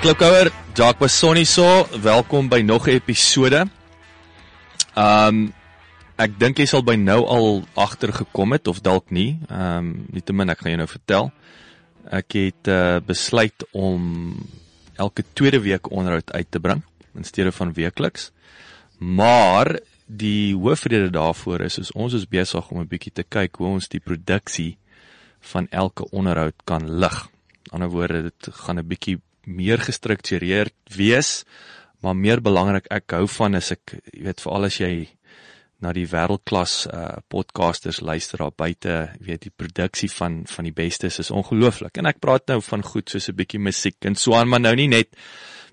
Klipkouer, Jacques Bassoni so, welkom by nog 'n episode. Um ek dink jy sal by nou al agtergekom het of dalk nie. Um nietemin ek gaan jou nou vertel. Ek het uh, besluit om elke tweede week onderhoud uit te bring in steede van weekliks. Maar die hoofrede daarvoor is is ons is besig om 'n bietjie te kyk hoe ons die produksie van elke onderhoud kan lig. Die ander woorde, dit gaan 'n bietjie meer gestruktureerd wees, maar meer belangrik ek hou van as ek jy weet veral as jy na die wêreldklas uh podcasters luister daar buite, weet die produksie van van die bestes is ongelooflik. En ek praat nou van goed soos 'n bietjie musiek en so aan, maar nou nie net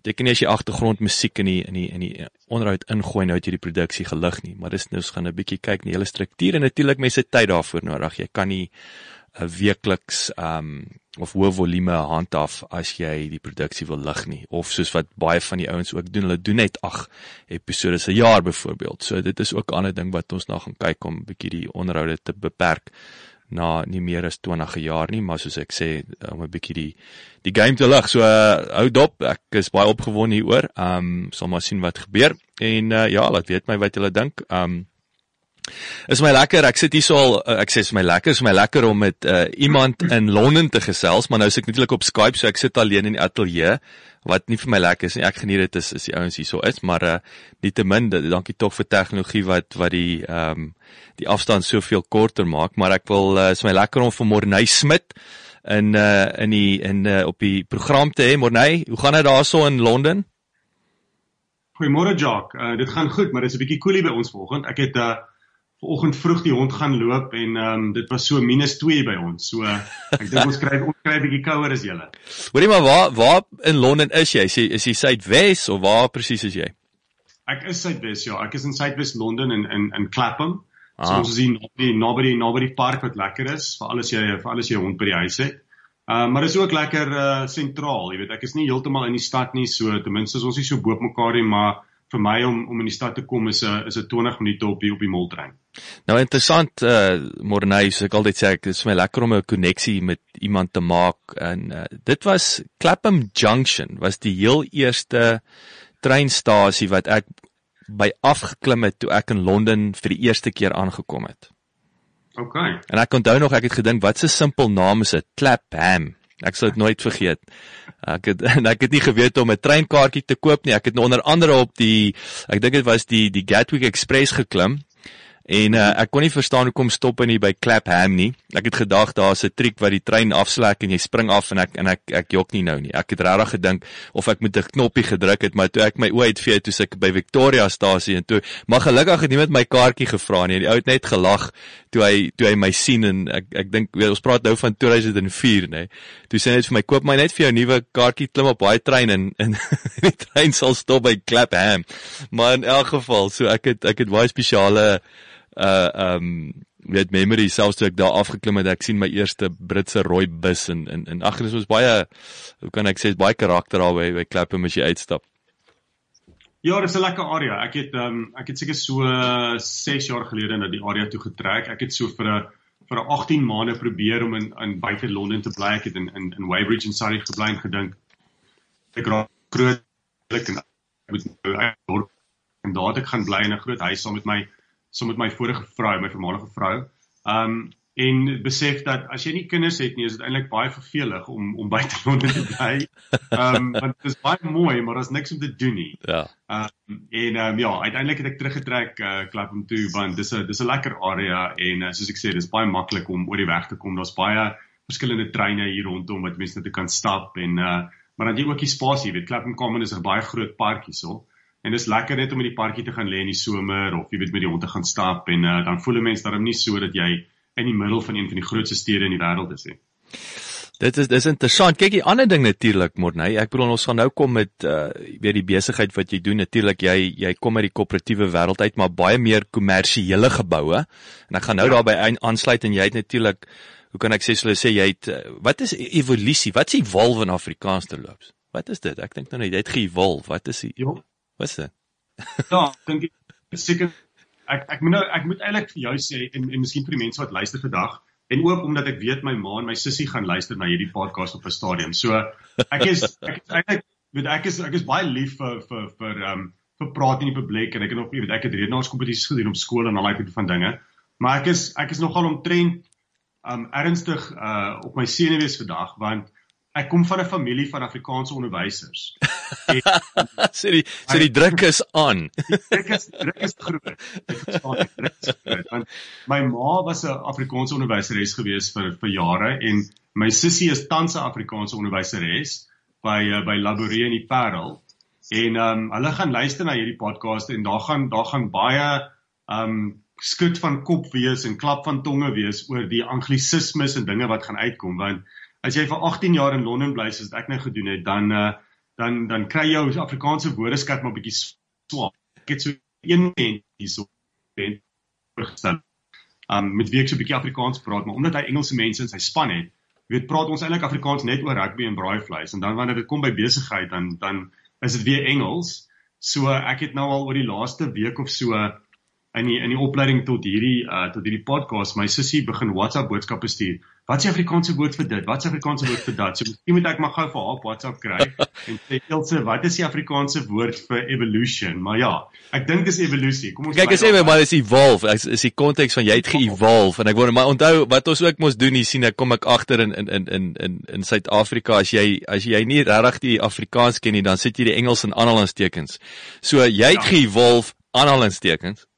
nie as jy agtergrond musiek in die in die in die onderhoud ingooi nou het jy die produksie gelig nie, maar dis nou ons gaan 'n bietjie kyk na die hele struktuur en natuurlik mense tyd daarvoor nodig. Jy kan nie 'n weekliks ehm um, of hoë volume handhaaf as jy die produksie wil lig nie of soos wat baie van die ouens ook doen, hulle doen net 8 episode se jaar byvoorbeeld. So dit is ook 'n ander ding wat ons na gaan kyk om 'n bietjie die onderhoude te beperk na nie meer as 20 jaar nie, maar soos ek sê om 'n bietjie die die game te lig. So uh, hou dop, ek is baie opgewonde hieroor. Um sal maar sien wat gebeur en uh, ja, laat weet my wat julle dink. Um Is my lekker. Ek sit hier so al uh, ek sê is my lekker, is my lekker om met uh, iemand in Londen te gesels, maar nou is ek natuurlik op Skype, so ek sit alleen in die ateljee wat nie vir my lekker is nie. Ek geniet dit as as die ouens hier so is, maar uh, nietemin dankie tog vir tegnologie wat wat die ehm um, die afstand soveel korter maak, maar ek wil uh, is my lekker om vir Morney Smit in uh in die in uh, op die program te hê. Morney, hoe gaan dit daarso in Londen? Goeiemôre Jacques. Uh, dit gaan goed, maar dit is 'n bietjie koelie by ons vanoggend. Ek het uh vanoggend vroeg die hond gaan loop en ehm um, dit was so -2 by ons. So uh, ek dink ons kry ons kry 'n bietjie kouer as julle. Hoorie maar waar waar in Londen is jy? Is jy is jy Suidwes of waar presies is jy? Ek is Suidwes, ja. Ek is in Suidwes Londen in in in Clapham. Ah. So ons is hier naby naby naby park wat lekker is vir alles jy vir alles jy hond by die huis het. Uh, maar dit is ook lekker sentraal, uh, jy weet, ek is nie heeltemal in die stad nie, so ten minste is ons nie so bo mekaar nie, maar vir my om om in die stad te kom is 'n is 'n 20 minute op die op die moltrein. Nou interessant uh Morney, so ek altyd sê ek is vir my lekker om 'n koneksie met iemand te maak en uh, dit was Clapham Junction was die heel eerste treinstasie wat ek by afgeklim het toe ek in Londen vir die eerste keer aangekom het. OK. En ek onthou nog ek het gedink wat 'n simpel naam is dit, Clapham. Ek sal dit nooit vergeet. Ek het en ek het nie geweet om 'n treinkaartjie te koop nie. Ek het onder andere op die ek dink dit was die die Gatwick Express geklim En uh, ek kon nie verstaan hoekom stop hy by Clapham nie. Ek het gedag daar's 'n triek wat die trein afslek en jy spring af en ek en ek ek jok nie nou nie. Ek het regtig gedink of ek moet 'n knoppie gedruk het, maar toe ek my oë uitvee toe ek by Victoriastasie en toe maar gelukkig het niemand my kaartjie gevra nie. Die ou het net gelag toe hy toe hy my sien en ek ek dink ons praat nou van 2004 nê. Toe sê hy net vir my koop my net vir jou nuwe kaartjie klim op baie trein en en die trein sal stop by Clapham. Maar in elk geval, so ek het ek het baie spesiale uh um weet memory selfs toe ek daar afgeklim het ek sien my eerste Britse rooi bus en en en ag dis was baie hoe kan ek sê baie karakter daar by by Clapham as jy uitstap. Ja, dis 'n lekker area. Ek het um ek het seker so 6 jaar gelede na die area toe getrek. Ek het so vir 'n vir 'n 18 maande probeer om in in buite Londen te bly. Ek het in in in Weybridge en Surrey gebly en gedink ek raak groot ek moet nou en daar het ek gaan bly in 'n groot huis saam met my so met my vorige vrou, my voormalige vrou. Um en besef dat as jy nie kinders het nie, is dit eintlik baie vervelig om om buite Londen te bly. Um want dit is baie mooi, maar daar's niks om te doen nie. Ja. Um en um ja, uiteindelik het ek teruggetrek uh Clapham toe want dis 'n dis 'n lekker area en uh, soos ek sê, dis baie maklik om oor die weg te kom. Daar's baie verskillende treine hier rondom wat mense net kan stap en uh maar dan jy ook die spasie, weet Clapham Common is 'n baie groot park hierso. En dis lekker net om in die parkie te gaan lê in die somer of jy weet met die hond te gaan stap en uh, dan voel 'n mens daarom nie so dat jy in die middel van een van die grootste stede in die wêreld is. He. Dit is dis interessant. Kyk, die ander ding natuurlik, Morney. Ek bedoel ons gaan nou kom met uh weet die besigheid wat jy doen. Natuurlik jy jy kom uit die koöperatiewe wêreld uit, maar baie meer kommersiële geboue. En ek gaan nou ja. daarbey aansluit en jy het natuurlik hoe kan ek sê hulle sê jy het uh, wat is evolusie? Wat is evolve in Afrikaans te loops? Wat is dit? Ek dink nou net jy het ge-evolve. Wat is die Ja. Wat is dit? ja, dink ek seker ek ek moet nou ek moet eintlik vir jou sê en en miskien vir die mense wat luister vandag en ook omdat ek weet my ma en my sussie gaan luister na hierdie podcast op 'n stadium. So ek is ek is eintlik weet ek is ek is baie lief vir vir vir ehm um, vir praat in die publiek en ek het nog weet ek het redenaarskompetisies gedoen op skool en al daai tipe van dinge. Maar ek is ek is nogal omtrent ehm um, ernstig uh op my senuwees vandag want ek kom van 'n familie van Afrikaanse onderwysers. sê die sê die druk is aan. Druk is druk is groot. Ek verstaan dit. Druk is groot. Want my ma was 'n Afrikaanse onderwyseres gewees vir vir jare en my sussie is tans 'n Afrikaanse onderwyseres by uh, by Laborie in die Parel. En ehm um, hulle gaan luister na hierdie podcast en daar gaan daar gaan baie ehm um, skud van kop wees en klap van tonge wees oor die anglisismes en dinge wat gaan uitkom want as jy vir 18 jaar in Londen bly soos ek nou gedoen het dan uh, dan dan kry jou Afrikaanse woordeskat maar bietjie swaar. Ek het so een mens hierso ben gestel. Um met wie ek so bietjie Afrikaans praat, maar omdat hy Engelse mense in sy span het, weet praat ons eintlik Afrikaans net oor rugby en braaivleis en dan wanneer dit kom by besigheid dan dan is dit weer Engels. So ek het nou al oor die laaste week of so in die in die opleiding tot hierdie uh tot hierdie podcast my sussie begin WhatsApp boodskappe stuur. Wat is die Afrikaanse woord vir dit? Wat is die Afrikaanse woord vir dat? So miskien moet ek maar gou vir haar WhatsApp kry en sê Elsje, wat is die Afrikaanse woord vir evolution? Maar ja, ek dink dis evolusie. Kom ons kyk as jy maar is evolve. Is, is die konteks van jy het ge-evolve en ek wou maar onthou wat ons ook mos doen hier sien ek kom ek agter in in in in in in Suid-Afrika as jy as jy nie regtig die Afrikaans ken nie, dan sit jy die Engels in aanhalingstekens. So jy het ja. ge-evolve aanhalingstekens.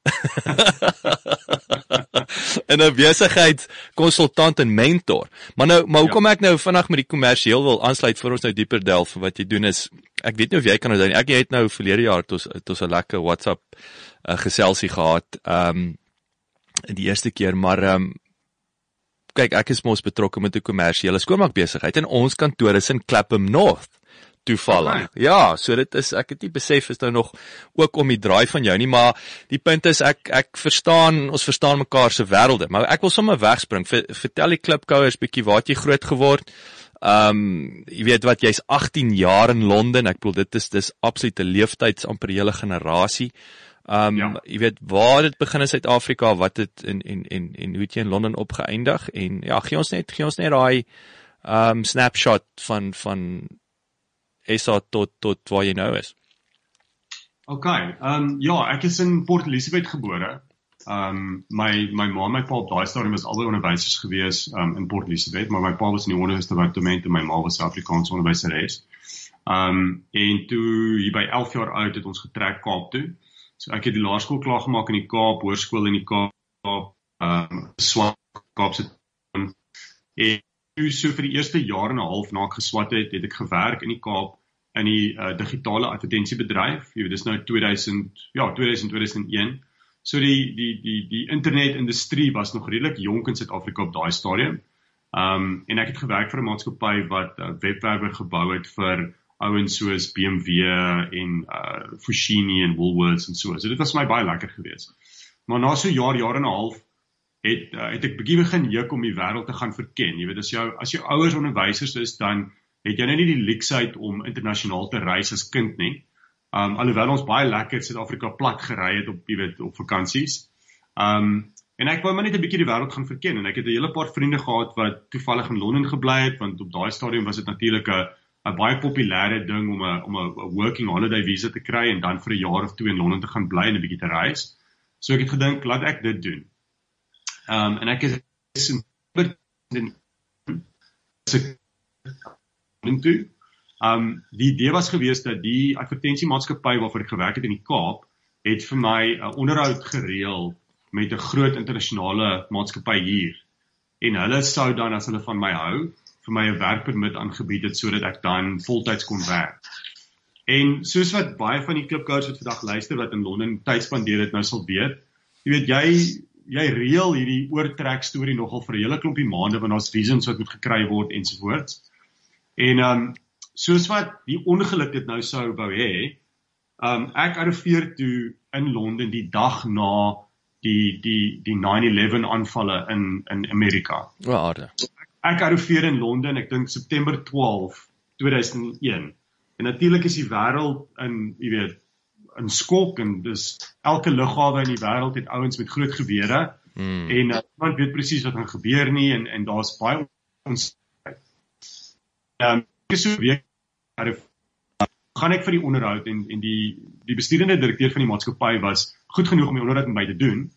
En 'n besigheid konsultant en mentor. Maar nou, maar hoekom ja. ek nou vinnig met die kommersieel wil aansluit vir ons nou dieper delf vir wat jy doen is ek weet nie of jy kan onthou nie. Ek het nou verlede jaar tot tot 'n lekker WhatsApp uh, geselsie gehad. Ehm um, die eerste keer, maar ehm um, kyk, ek is mos betrokke met 'n kommersiële skoonmaakbesigheid en ons kantoor is in Clapham North toevallig. Okay. Ja, so dit is ek het nie besef is nou nog ook om die draai van jou nie, maar die punt is ek ek verstaan, ons verstaan mekaar se wêrelde, maar ek wil sommer wegspring. Ver, vertel die klipkouers bietjie waar jy groot geword. Ehm um, jy weet wat jy's 18 jaar in Londen. Ek bedoel dit is dis absolute leeftyd amper hele generasie. Ehm um, ja. jy weet waar dit begin in Suid-Afrika, wat dit in en en en hoe het jy in Londen opgeëindig en ja, gee ons net gee ons net daai ehm um, snapshot van van SA tot tot waar jy nou is. OK. Ehm um, ja, ek is in Port Elizabeth gebore. Ehm um, my my ma en my pa op daai stadium was albei onderwysers gewees um, in Port Elizabeth, maar my pa was in die onderwysdepartement en my ma was Afrikaans onderwyseres. Ehm um, en toe hier by 11 jaar oud het ons getrek Kaap toe. So ek het die laerskool klaar gemaak in die Kaap, hoërskool in die Kaap, ehm um, swak Kaapse en toe so vir die eerste jaar en 'n half na ek geswat het, het ek gewerk in die Kaap in die uh, digitale advertensiebedryf. Jy weet dis nou 2000 ja, 2000 2001. So die die die die internetindustrie was nog redelik jonk in Suid-Afrika op daai stadium. Um en ek het gewerk vir 'n maatskappy wat uh, webwerwe gebou het vir ouens soos BMW en uh Fushini en Woolworths en so. So dit was vir my baie lekker geweest. Maar na so 'n jaar, jaar en 'n half het uh, het ek bietjie begin juk om die wêreld te gaan verken. Jy weet as jou as jou ouers onderwysers is dan het jy nou nie die luksheid om internasionaal te reis as kind nie. Um alhoewel ons baie lekker Suid-Afrika plat gery het op jy weet op vakansies. Um en ek wou maar net 'n bietjie die wêreld gaan verken en ek het 'n hele paar vriende gehad wat toevallig in Londen gebly het want op daai stadium was dit natuurlik 'n 'n baie populêre ding om 'n om 'n working holiday visa te kry en dan vir 'n jaar of twee in Londen te gaan bly en 'n bietjie te reis. So ek het gedink laat ek dit doen. Um en ek is in toe. Um die idee was gewees dat die advertensiemaatskappy waarvoor ek gewerk het in die Kaap het vir my 'n uh, onderhoud gereël met 'n groot internasionale maatskappy hier. En hulle sou dan as hulle van my hou, vir my 'n werkpermit aangebied het sodat ek dan voltyds kon werk. En soos wat baie van die klipkouers wat vandag luister wat in Londen tyd spandeer het nou sal weet, jy weet jy jy reël hierdie oortrek storie nogal vir 'n hele klompie maande want daar's reasons wat moet gekry word ensovoorts. En ehm um, soos wat die ongeluk dit nou sou wou hê, ehm um, ek arriveer toe in Londen die dag na die die die 9/11 aanvalle in in Amerika. O, aarde. Ek arriveer in Londen, ek dink September 12, 2001. En natuurlik is die wêreld in, jy weet, in skok en dis elke lughawe in die wêreld het ouens met groot gewere mm. en uh, niemand weet presies wat gaan gebeur nie en en daar's baie ons ehm um, so week gaan ek vir die onderhoud en en die die bestuurende direkteur van die maatskappy was goed genoeg om die onderhoud met my te doen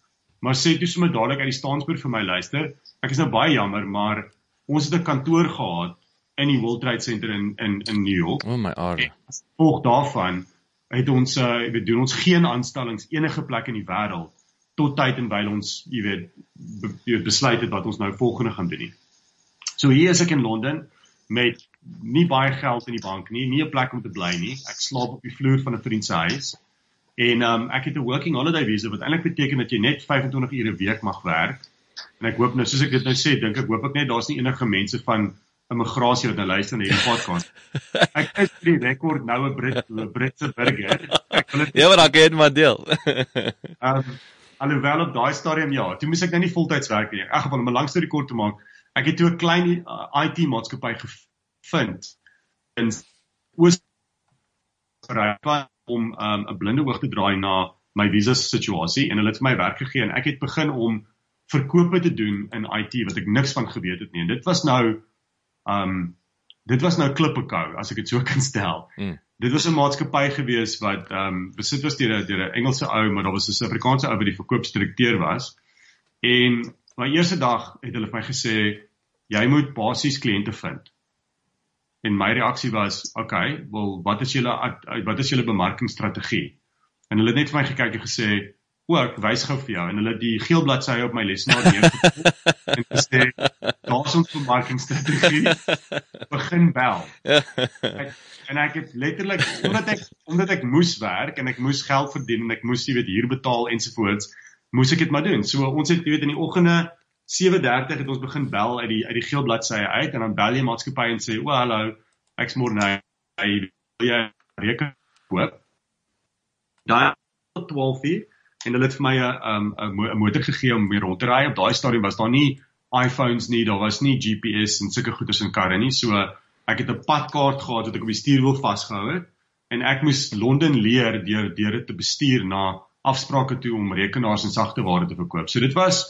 maar sê toe sommer dadelik uit die staanspoor vir my luister ek is nou baie jammer maar ons het 'n kantoor gehad in die World Trade Center in in in New York. O oh my aarde. Volg daarvan het ons uh jy weet doen ons geen aanstellings enige plek in die wêreld tot tyd en wyl ons jy weet be, jy weet besluit het wat ons nou volgende gaan doen nie. So hier is ek in Londen met nie baie geld in die bank nie, nie 'n plek om te bly nie. Ek slaap op die vloer van 'n vriend se huis. En um ek het 'n working holiday visa wat eintlik beteken dat jy net 25 ure 'n week mag werk. En ek hoop nou soos ek dit nou sê, dink ek hoop ek net daar's nie enige mense van immigrasie wat nou luister na hierdie podcast. Ek is vir die rekord nou 'n Brit, 'n Britse burger. Ek wil dit Ja, maar ek het maar deel. Ehm um, alhoewel op daai stadium ja, toe moes ek nou nie voltyds werk nie. In elk geval om 'n lang storie kort te maak, ek het toe 'n klein uh, IT maatskappy gevind in Oos om um, 'n um, blinde oog te draai na my visa situasie en hulle het vir my werk gegee en ek het begin om verkope te doen in IT wat ek niks van geweet het nie. En dit was nou Um dit was nou klippekou as ek dit so kan stel. Mm. Dit was 'n maatskappy gewees wat um besit was deur 'n deur 'n Engelse ou, maar daar was 'n Suid-Afrikaanse ou wat die verkoopsdirekteur was. En my eerste dag het hulle vir my gesê jy moet basies kliënte vind. En my reaksie was, "Oké, okay, wel wat is julle wat is julle bemarkingsstrategie?" En hulle het net vir my gekyk en gesê, ook wys gou vir jou en hulle die geel bladsy op my lesenaar neergesit en gesê ons bemarkingsstrategie begin bel ek, en ek het letterlik omdat ek omdat ek moes werk en ek moes geld verdien en ek moes jy weet huur betaal ensovoorts moes ek dit maar doen. So ons het jy weet in die oggende 7:30 het ons begin bel uit die uit die geel bladsy uit en dan bel jy maatskappy en sê o hallo ek's môre nou jy reken koop? Daai 12 uur en hulle het vir my 'n 'n 'n motor gegee om mee rond te ry. Op daai stadium was daar nie iPhones nie, daar was nie GPS en sulke goeders in karre nie. So ek het 'n padkaart gehad wat ek op die stuurwiel vasgehou het en ek moes Londen leer deur deur dit te bestuur na afsprake toe om rekenaars en sagte ware te verkoop. So dit was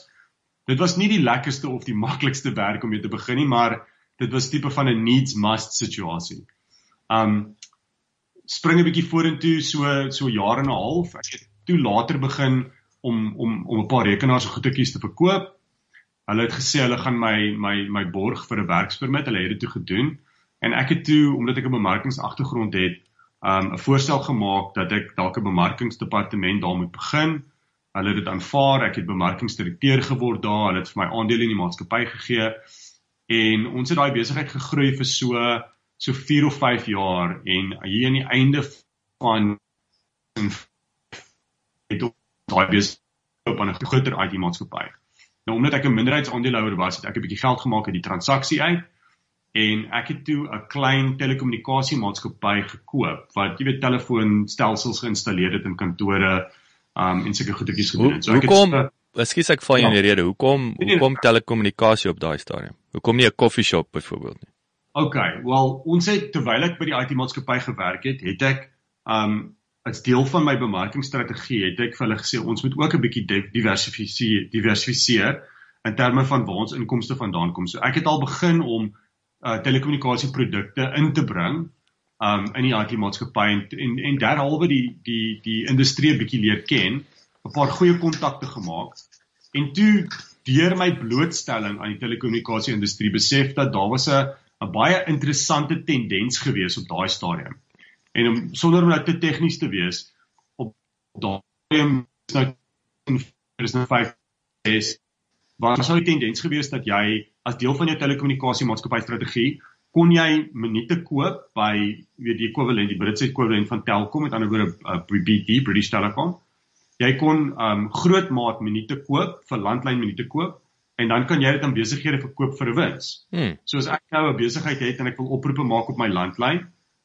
dit was nie die lekkerste of die maklikste werk om mee te begin nie, maar dit was tipe van 'n needs must situasie. Um spring 'n bietjie vorentoe so so jare en 'n half. Ek het toe later begin om om om 'n paar rekenaars en goedetjies te verkoop. Hulle het gesê hulle gaan my my my borg vir 'n werkspermit. Hulle het dit toe gedoen en ek het toe omdat ek 'n bemarkingsagtergrond het, um 'n voorstel gemaak dat ek dalk 'n bemarkingsdepartement daar moet begin. Hulle het dit aanvaar. Ek het bemarkingsdirekteur geword daar. Hulle het vir my aandele in die maatskappy gegee en ons het daai besigheid gegroei vir so so 4 of 5 jaar en hier aan die einde van het daai besigheid op 'n groter IT maatskappy. Nou omdat ek 'n minderheidsaandeelhouer was, het ek 'n bietjie geld gemaak uit die transaksie uit en ek het toe 'n klein telekommunikasie maatskappy gekoop wat jy weet telefoonstelsels geïnstalleer het in kantore um en sulke goedetjies gedoen het. So ek hoekom, het Ekskuus ek val jou in die rede. Hoekom hoekom telekommunikasie op daai stadium? Hoekom nie 'n koffieshop byvoorbeeld nie? OK, wel ons het terwyl ek by die IT maatskappy gewerk het, het ek um as deel van my bemarkingsstrategie het ek vir hulle gesê ons moet ook 'n bietjie diversifiseer diversifiseer in terme van waar ons inkomste vandaan kom. So ek het al begin om uh telekommunikasieprodukte in te bring um in die IT maatskappy en en, en derhalwe die die die industrie 'n bietjie leer ken, 'n paar goeie kontakte gemaak en toe deur my blootstelling aan die telekommunikasie industrie besef dat daar was 'n 'n baie interessante tendens gewees op daai stadium en om sonder om nou te tegnies te wees op daai is nou is nou 5 is waar sou die tendens gewees dat jy as deel van jou telekommunikasie maatskappy strategie kon jy minute koop by weet die ekwivalent die Britse ekwivalent van Telkom met ander woorde uh, BT British Telecom Jy kon um groot maat minute koop vir landlyn minute koop en dan kan jy dit aan besighede verkoop vir 'n wins. Hmm. So as ek nou 'n besigheid het en ek wil oproepe maak op my landlyn,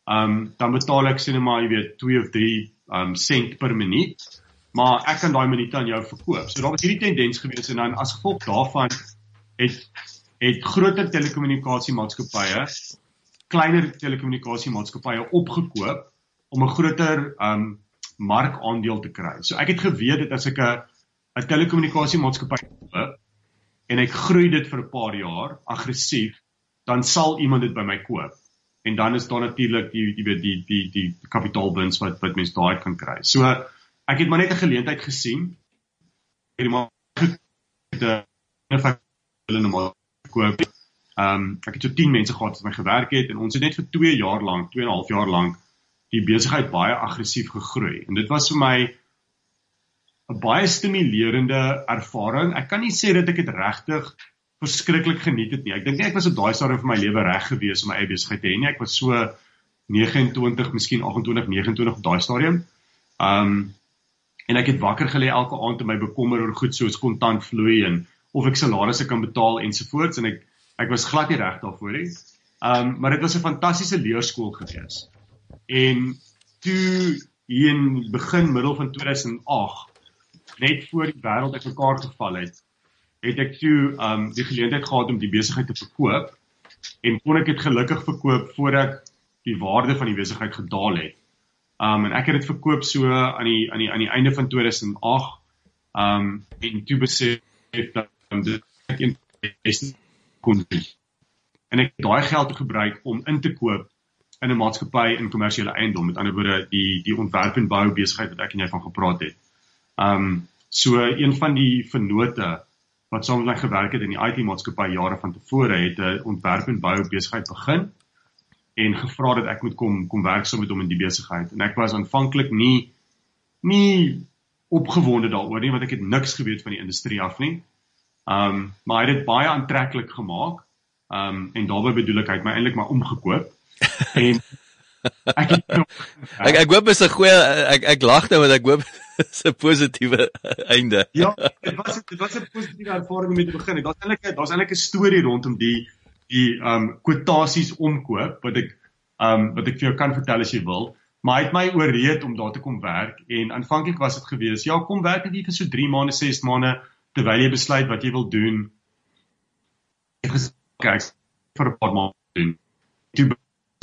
um dan betaal ek sien maar jy weet 2 of 3 um sent per minuut maar ek kan daai minute aan jou verkoop. So daar was hierdie tendens gewees en dan as gevolg daarvan het het groter telekommunikasiemaatskappye kleiner telekommunikasiemaatskappye opgekoop om 'n groter um markandeel te kry. So ek het geweet dat as ek 'n 'n telekommunikasiemaatskappy koop en ek groei dit vir 'n paar jaar aggressief, dan sal iemand dit by my koop. En dan is daar natuurlik die weet die die die, die kapitaalwins wat wat mense daai kan kry. So ek het maar net 'n geleentheid gesien. Hierdie maar die hulle nou maar koop. Ehm um, ek het so 10 mense gehad wat my gewerk het en ons het net vir 2 jaar lank, 2 en 'n half jaar lank die besigheid baie aggressief gegroei. En dit was vir my 'n baie stimulerende ervaring. Ek kan nie sê dat ek dit regtig verskriklik geniet het nie. Ek dink nie ek was op daai stadium van my lewe reg gewees om my eie besigheid te hê nie. Ek was so 29, miskien 28, 29 op daai stadium. Um en ek het wakker gelê elke aand en my bekommer oor goed soos kontant vloei en of ek salarisse kan betaal ensovoorts en ek ek was glad nie reg daarvoor nie. Um maar dit was 'n fantastiese leerskool gewees. En toe hier in begin middel van 2008 net voor die wêreld uitmekaar geval het, het ek toe um die geleentheid gehad om die besigheid te verkoop en kon ek dit gelukkig verkoop voordat die waarde van die besigheid gedaal het. Um en ek het dit verkoop so aan die aan die aan die einde van 2008 um en toe besef dat um, ek in kon. En ek daai geld gebruik om in te koop in 'n maatskappy in kommersiële eiendom, met ander woorde die die ontwerp en bou besigheid wat ek en jy van gepraat het. Um so een van die vennote wat saam met my gewerk het in die IT maatskappy jare van tevore het 'n ontwerp en bou besigheid begin en gevra dat ek moet kom kom werk saam met hom in die besigheid. En ek was aanvanklik nie nie opgewonde daaroor nie want ek het niks geweet van die industrie af nie. Um maar hy het dit baie aantreklik gemaak. Um en daarbey bedoel ek hy het my eintlik maar omgekoop. en ek het ek ek hoop is 'n goeie ek ek lag nou want ek hoop is 'n positiewe einde. ja, dit was dit was 'n positiewe ervaring om mee te begin. Daar's eintlik daar's eintlik 'n storie rondom die die um kwotasies omkoop wat ek um wat ek vir jou kan vertel as jy wil. Maar hy het my ooreed om daar te kom werk en aanvanklik was dit gewees, ja, kom werk net hier vir so 3 maande, 6 maande terwyl jy besluit wat jy wil doen. Ek gesê vir 'n paar maande doen. Toe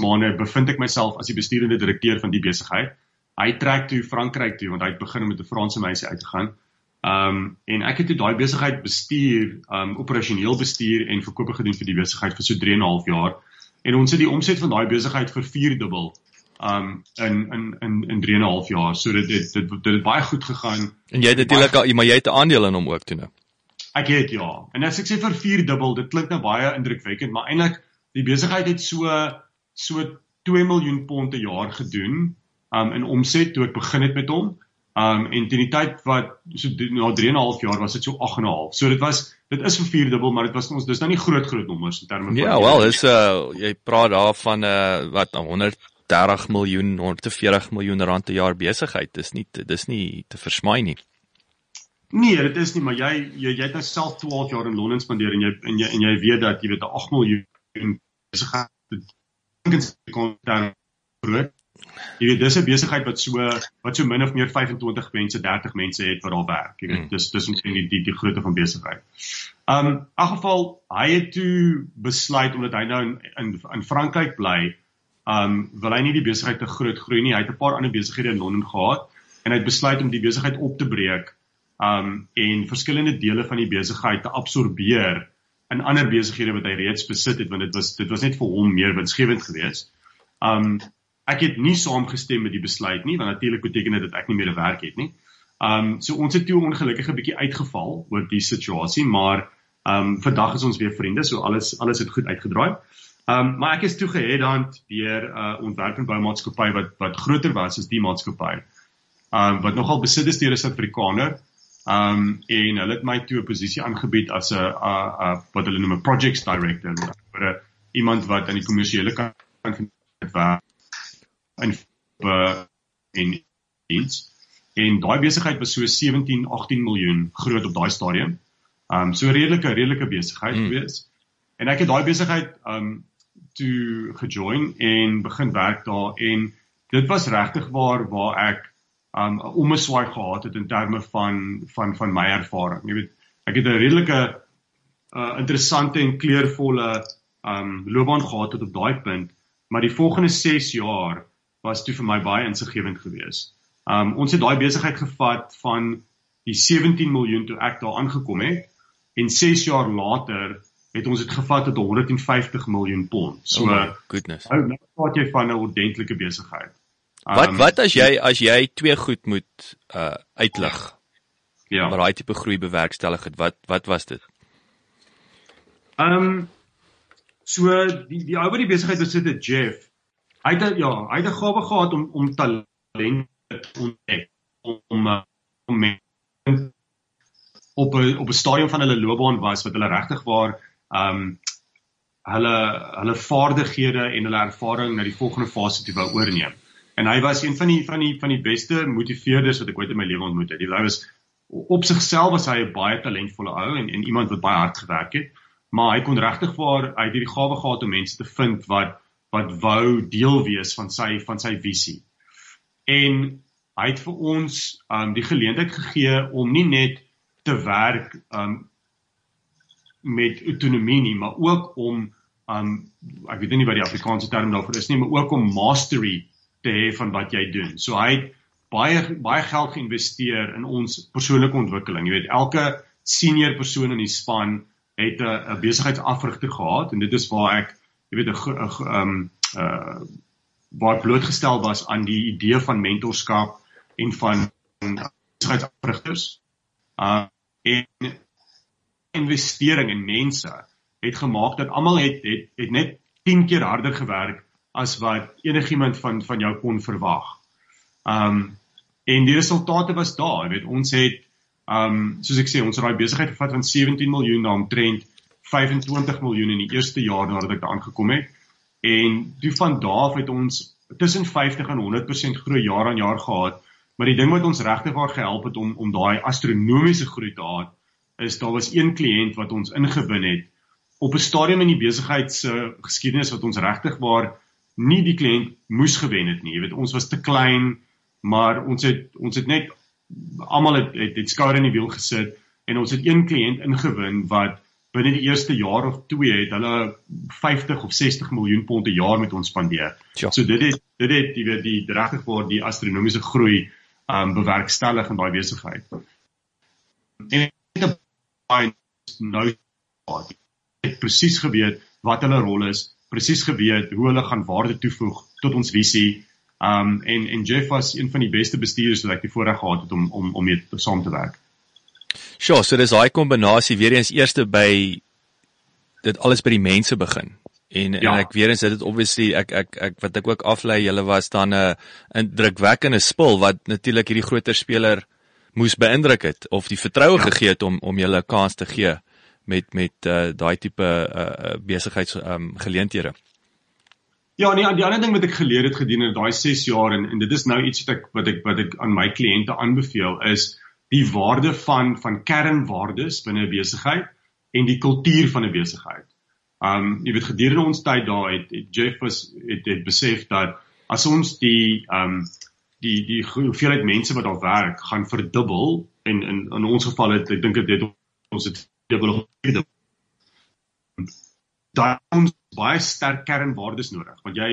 maande bevind ek myself as die bestuurende direkteur van die besigheid. Hy trek toe Frankryk toe want hy het begin met 'n Franse meisie uit te gaan. Um en ek het toe daai besigheid bestuur, um operasioneel bestuur en verkope gedoen vir die besigheid vir so 3 en 'n half jaar. En ons het die omset van daai besigheid vir 4 dubbel um in in in in 3 en 'n half jaar. So dit dit dit, dit het baie goed gegaan. En jy het natuurlik al maar jy het 'n aandeel in hom ook toe nou. Ek het ja. En as ek sê vir 4 dubbel, dit klink nou baie indrukwekkend, maar eintlik die besigheid het so so 2 miljoen pond per jaar gedoen um in omset toe ek begin het met hom. Um en teen die tyd wat so na 3 en 'n half jaar was dit so 8 en 'n half. So dit was dit is vir 4 dubbel, maar dit was ons dis nou nie groot groot nommers in terme van Ja, wel, is uh jy praat daar van uh wat nou 130 miljoen, 140 miljoen rand per jaar besigheid. Dis nie dis nie te versmaai nie. Nee, dit is nie, maar jy jy jy het nou self 12 jaar in Londen spandeer en jy en jy en jy weet dat jy weet 'n 8 miljoen besigheid kon daar groot. Jy weet dis 'n besigheid wat so wat so min of meer 25 mense, 30 mense het wat daar werk. Jy weet mm. dis dis omtrent die die, die grootte van besigheid. Um in elk geval hy het toe besluit omdat hy nou in in, in Frankryk bly, um wil hy nie die besigheid te groot groei nie. Hy het 'n paar ander besighede in Londen gehad en hy het besluit om die besigheid op te breek um en verskillende dele van die besigheid te absorbeer in ander besighede wat hy reeds besit het want dit was dit was net vir hom meer winsgewend geweest. Um ek het nie saamgestem met die besluit nie want natuurlik beteken dit dat ek nie meer 'n werk het nie. Um so ons het toe ongelukkig 'n bietjie uitgeval oor die situasie, maar um vandag is ons weer vriende, so alles alles het goed uitgedraai. Um maar ek is toe gehedand deur 'n uh, ontwerp en boumaatskappy wat wat groter was as die maatskappy. Um wat nogal besit is deur 'n Suid-Afrikaner. Um en hulle het my toe 'n posisie aangebied as 'n wat hulle noem 'n projects director, vir 'n iemand wat aan die kommersiële kant van werk in in diens. En daai besigheid was so 17, 18 miljoen groot op daai stadium. Um so redelike redelike besigheid mm. gewees. En ek het daai besigheid um toe gejoin en begin werk daar en dit was regtig waar waar ek um 'n omeswaai gehad het in terme van van van my ervaring. Jy weet, ek het 'n redelike uh interessante en kleurvolle um loopbaan gehad tot op daai punt, maar die volgende 6 jaar was toe vir my baie insiggewend geweest. Um ons het daai besigheid gevat van die 17 miljoen toe ek daar aangekom het en 6 jaar later het ons dit gevat tot 150 miljoen pond. So oh goodness. Nou nou praat jy van 'n ordentlike besigheid. Um, wat wat as jy as jy twee goed moet uh uitlig? Ja. Maar daai tipe groei bewerkstellig het. Wat wat was dit? Um so die die ou wat die besigheid besit het, Jeff. Hy het ja, hy het 'n gawe gehad om om talent ontdek om om op 'n op 'n stadium van hulle loopbaan was wat hulle regtig waar ehm um, hulle hulle vaardighede en hulle ervaring na die volgende fase toe wou oorneem. En hy was een van die van die van die beste motiveerders wat ek ooit in my lewe ontmoet het. Hy was op sigself was hy 'n baie talentvolle ou en en iemand wat baie hard gewerk het, maar hy kon regtig waar het hierdie gawe gehad om mense te vind wat wat wou deel wees van sy van sy visie en hy het vir ons um die geleentheid gegee om nie net te werk um met autonomie nie, maar ook om um ek weet nie wat die Afrikaanse term daarvoor is nie, maar ook om mastery te hê van wat jy doen. So hy het baie baie geld geïnvesteer in ons persoonlike ontwikkeling. Jy weet, elke senior persoon in die span het 'n 'n besigheidsafrigter gehad en dit is waar ek jy weet 'n um uh waar blootgestel was aan die idee van mentorskap en van besigheidsafrigters. Uh en investering in mense het gemaak dat almal het, het het net 10 keer harder gewerk as wat enigiemand van van jou kon verwag. Um en die resultate was daar, jy weet ons het um soos ek sê ons het daai besigheid gevat van 17 miljoen na omtrent 25 miljoen in die eerste jaar nadat ek daar aangekom het en toe van daar af het ons tussen 50 en 100% groei jaar aan jaar gehad. Maar die ding wat ons regtig waar gehelp het om om daai astronomiese groei te hê, is daar was een kliënt wat ons ingewin het op 'n stadium in die besigheid se geskiedenis wat ons regtig waar nie die kliënt moes gewen het nie. Jy weet, ons was te klein, maar ons het ons het net almal het het, het skouer in die wiel gesit en ons het een kliënt ingewin wat binne die eerste jaar of twee het hulle 50 of 60 miljoen pond per jaar met ons spandeer. Ja. So dit het dit het jy weet die regtig vir die astronomiese groei um bewerkstellig in daai besigheid. En dit baie nou het presies geweet wat hulle rol is, presies geweet hoe hulle gaan waarde toevoeg tot ons visie. Um en en Jeff was een van die beste bestuurders wat ek die voorreg gehad het om om om mee saam te werk. Sjoe, so dis daai kombinasie weer eens eerste by dit alles by die mense begin. En ja. en ek weer eens dit obviously ek ek ek wat ek ook aflei, julle was dan 'n indrukwekkende spul wat natuurlik hierdie groter speler moes beïndruk het of die vertroue ja. gegee het om om julle 'n kans te gee met met uh, daai tipe uh, besigheids um, geleenthede. Ja, nee, die ander ding wat ek geleer het gedurende daai 6 jaar en en dit is nou iets wat ek wat ek wat ek aan my kliënte aanbeveel is die waarde van van kernwaardes binne 'n besigheid en die kultuur van 'n besigheid. Um jy weet gedurende ons tyd daar het, het Jeff was het, het besef dat as ons die um die die hoeveelheid mense wat daar werk gaan verdubbel en in in ons geval het ek dink dit ons het dubbel daar ons baie sterk kernwaardes nodig want jy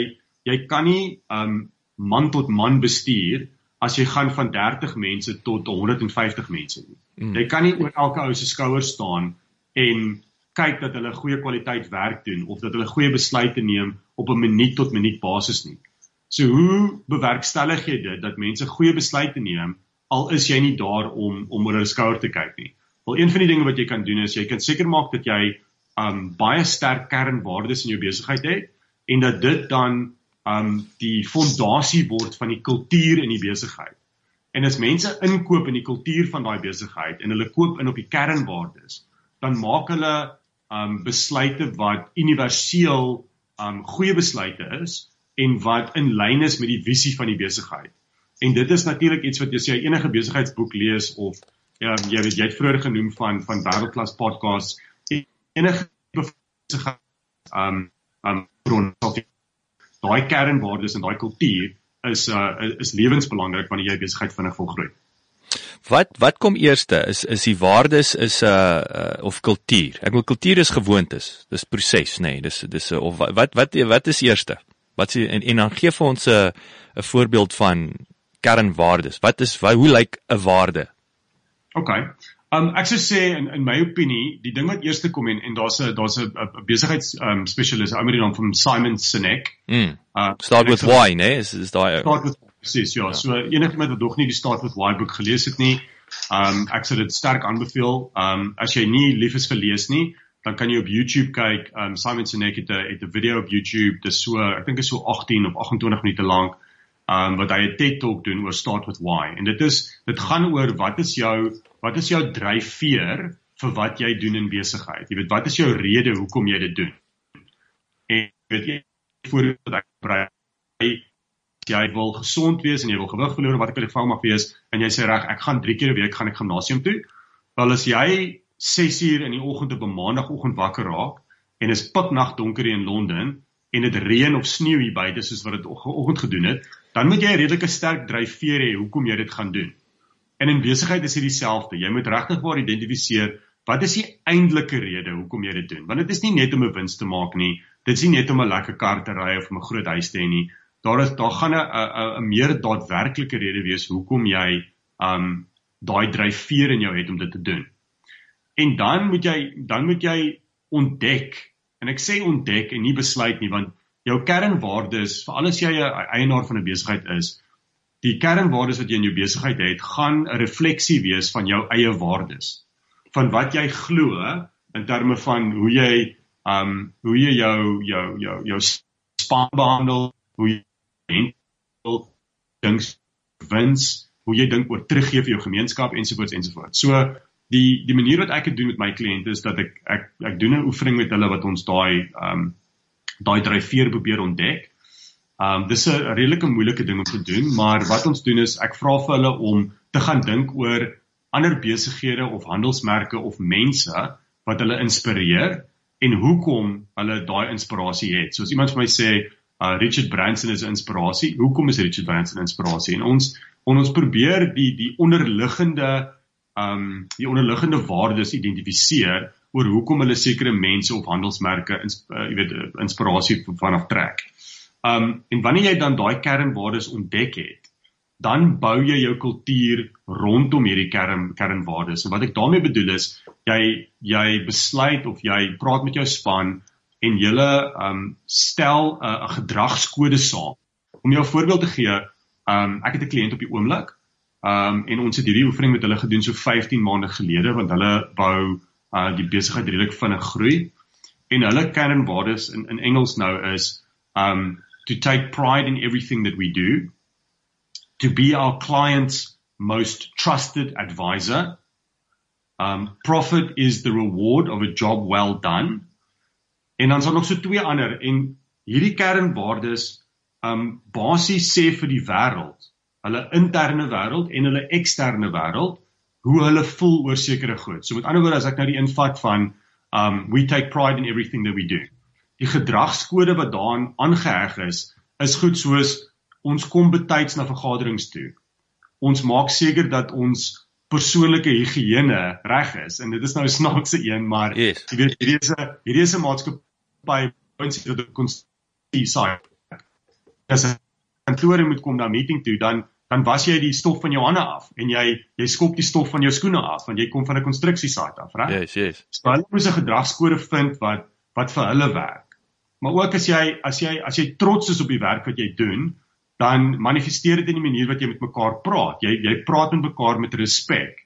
jy kan nie um man tot man bestuur as jy gaan van 30 mense tot 150 mense nie. Mm. Jy kan nie oor elke ou se skouers staan en kyk dat hulle goeie kwaliteit werk doen of dat hulle goeie besluite neem op 'n minuut tot minuut basis nie. So hoe bewerkstellig jy dit dat mense goeie besluite neem al is jy nie daar om om oor hulle skouer te kyk nie. Wel een van die dinge wat jy kan doen is jy kan seker maak dat jy um baie sterk kernwaardes in jou besigheid het en dat dit dan um die fondasie word van die kultuur in die besigheid. En as mense inkoop in die kultuur van daai besigheid en hulle koop in op die kernwaardes, dan maak hulle um besluite wat universeel um goeie besluite is en wat in lyn is met die visie van die besigheid. En dit is natuurlik iets wat as jy enige besigheidsboek lees of ja, jy weet jy het vroeër genoem van van wêreldklas podcasts enige besigheid um um bron daai kernwaardes en daai kultuur is uh is lewensbelangrik wanneer jy besigheid vinnig wil groei. Wat wat kom eerste? Is is die waardes is 'n uh, uh, of kultuur? Ek wil kultuur is gewoontes. Dis proses, nê. Nee, dis dis uh, of wat wat wat is eerste? Wat sê en en dan gee vir ons 'n 'n voorbeeld van kernwaardes. Wat is wat, hoe lyk 'n waarde? OK. Um ek sou sê in in my opinie, die ding wat eerste kom en en daar's 'n daar's 'n besigheids um spesialis, ou met die naam van Simon Sinek. Mm. Uh start with why, né? Is is daai Start with presies, ja. ja. So enigiemand wat nog nie die Start with why boek gelees het nie, um ek sou dit sterk aanbeveel. Um as jy nie lief is vir lees nie, dan kan jy op YouTube kyk. Um Simon Sinek het 'n het 'n video op YouTube, dis so ek dink is so 18 of 28 minute lank um wat hy 'n TED Talk doen oor start with why. En dit is dit gaan oor wat is jou wat is jou dryfveer vir wat jy doen in besigheid. Jy weet wat is jou rede hoekom jy dit doen? En weet jy voordat ek brei jy wil gesond wees en jy wil gewig verloor wat ek in geval mag wees en jy sê reg ek gaan 3 keer 'n week gaan ek gimnasium toe. Wel as jy 6 uur in die oggend op 'n maandagooggend wakker raak en is piknag donker in Londen en dit reën of sneeu hier buite soos wat dit oggend gedoen het, dan moet jy 'n redelike sterk dryfveer hê hoekom jy dit gaan doen. En in besigheid is dit dieselfde. Jy moet regtig waar identifiseer wat is die eintlike rede hoekom jy dit doen. Want dit is nie net om 'n wins te maak nie. Dit is nie net om 'n lekker kar te ry of 'n groot huis te hê nie. Daar is daar gaan 'n 'n meer daadwerklike rede wees hoekom jy um daai dryfveer in jou het om dit te doen. En dan moet jy dan moet jy ontdek. En ek sê ontdek en nie besluit nie want jou kernwaardes, vir alles jy 'n eienaar van 'n besigheid is, die kernwaardes wat jy in jou besigheid het, gaan 'n refleksie wees van jou eie waardes. Van wat jy glo in terme van hoe jy um hoe jy jou jou jou jou span behandel, hoe jy dink dink wins, hoe jy dink oor teruggee vir jou gemeenskap ensovoorts ensovoorts. So die die manier wat ek dit doen met my kliënte is dat ek ek ek doen 'n oefening met hulle wat ons daai um daai dryfveer probeer ontdek. Um dis 'n redelike moeilike ding om te doen, maar wat ons doen is ek vra vir hulle om te gaan dink oor ander besighede of handelsmerke of mense wat hulle inspireer en hoekom hulle daai inspirasie het. So as iemand vir my sê uh, Richard Branson is 'n inspirasie, hoekom is Richard Branson 'n inspirasie? En ons on ons probeer die die onderliggende um die onderliggende waardes identifiseer oor hoekom hulle sekere mense of handelsmerke ins, uh, jy weet inspirasie vanaf trek. Um en wanneer jy dan daai kernwaardes ontdek het, dan bou jy jou kultuur rondom hierdie kern kernwaardes. En wat ek daarmee bedoel is, jy jy besluit of jy praat met jou span en julle um stel 'n uh, gedragskode saam. Om jou voorbeeld te gee, um ek het 'n kliënt op die oomblik. Um en ons het hierdie oefening met hulle gedoen so 15 maande gelede want hulle wou uh die besigheid redelik vinnig groei. En hulle kernwaardes in in Engels nou is um to take pride in everything that we do to be our clients most trusted advisor. Um profit is the reward of a job well done. En dan is daar nog so twee ander. En hierdie kernwaardes um basies sê vir die wêreld. Hulle interne wêreld en hulle eksterne wêreld hoe hulle voel oor sekere goed. So met ander woorde as ek nou die invat van um we take pride in everything that we do. Die gedragskode wat daarin aangeheg is, is goed soos ons kom betyds na vergaderings toe. Ons maak seker dat ons persoonlike higiëne reg is en dit is nou 'n snaakse een, maar yes. jy weet hierdie is 'n hierdie is 'n maatskappy wat sê dat ons die site as 'n kantoor moet kom na meeting toe, dan dan was jy die stof van jou hande af en jy jy skop die stof van jou skoene af want jy kom van 'n konstruksiesite af, reg? Yes, yes. So hulle moet 'n gedragskode vind wat wat vir hulle werk. Maar ook as jy as jy as jy trots is op die werk wat jy doen, dan manifesteer dit in die manier wat jy met mekaar praat. Jy jy praat met mekaar met respek.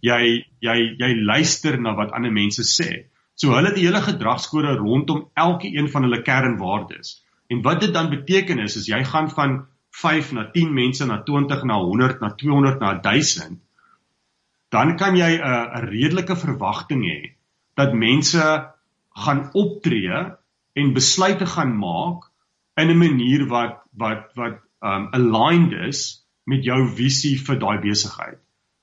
Jy jy jy luister na wat ander mense sê. So hulle het die hele gedragskode rondom elke een van hulle kernwaardes. En wat dit dan beteken is, is jy gaan van 5 na 10 mense na 20 na 100 na 200 na 1000 dan kan jy 'n 'n redelike verwagting hê dat mense gaan optree en besluite gaan maak in 'n manier wat wat wat um aligned is met jou visie vir daai besigheid.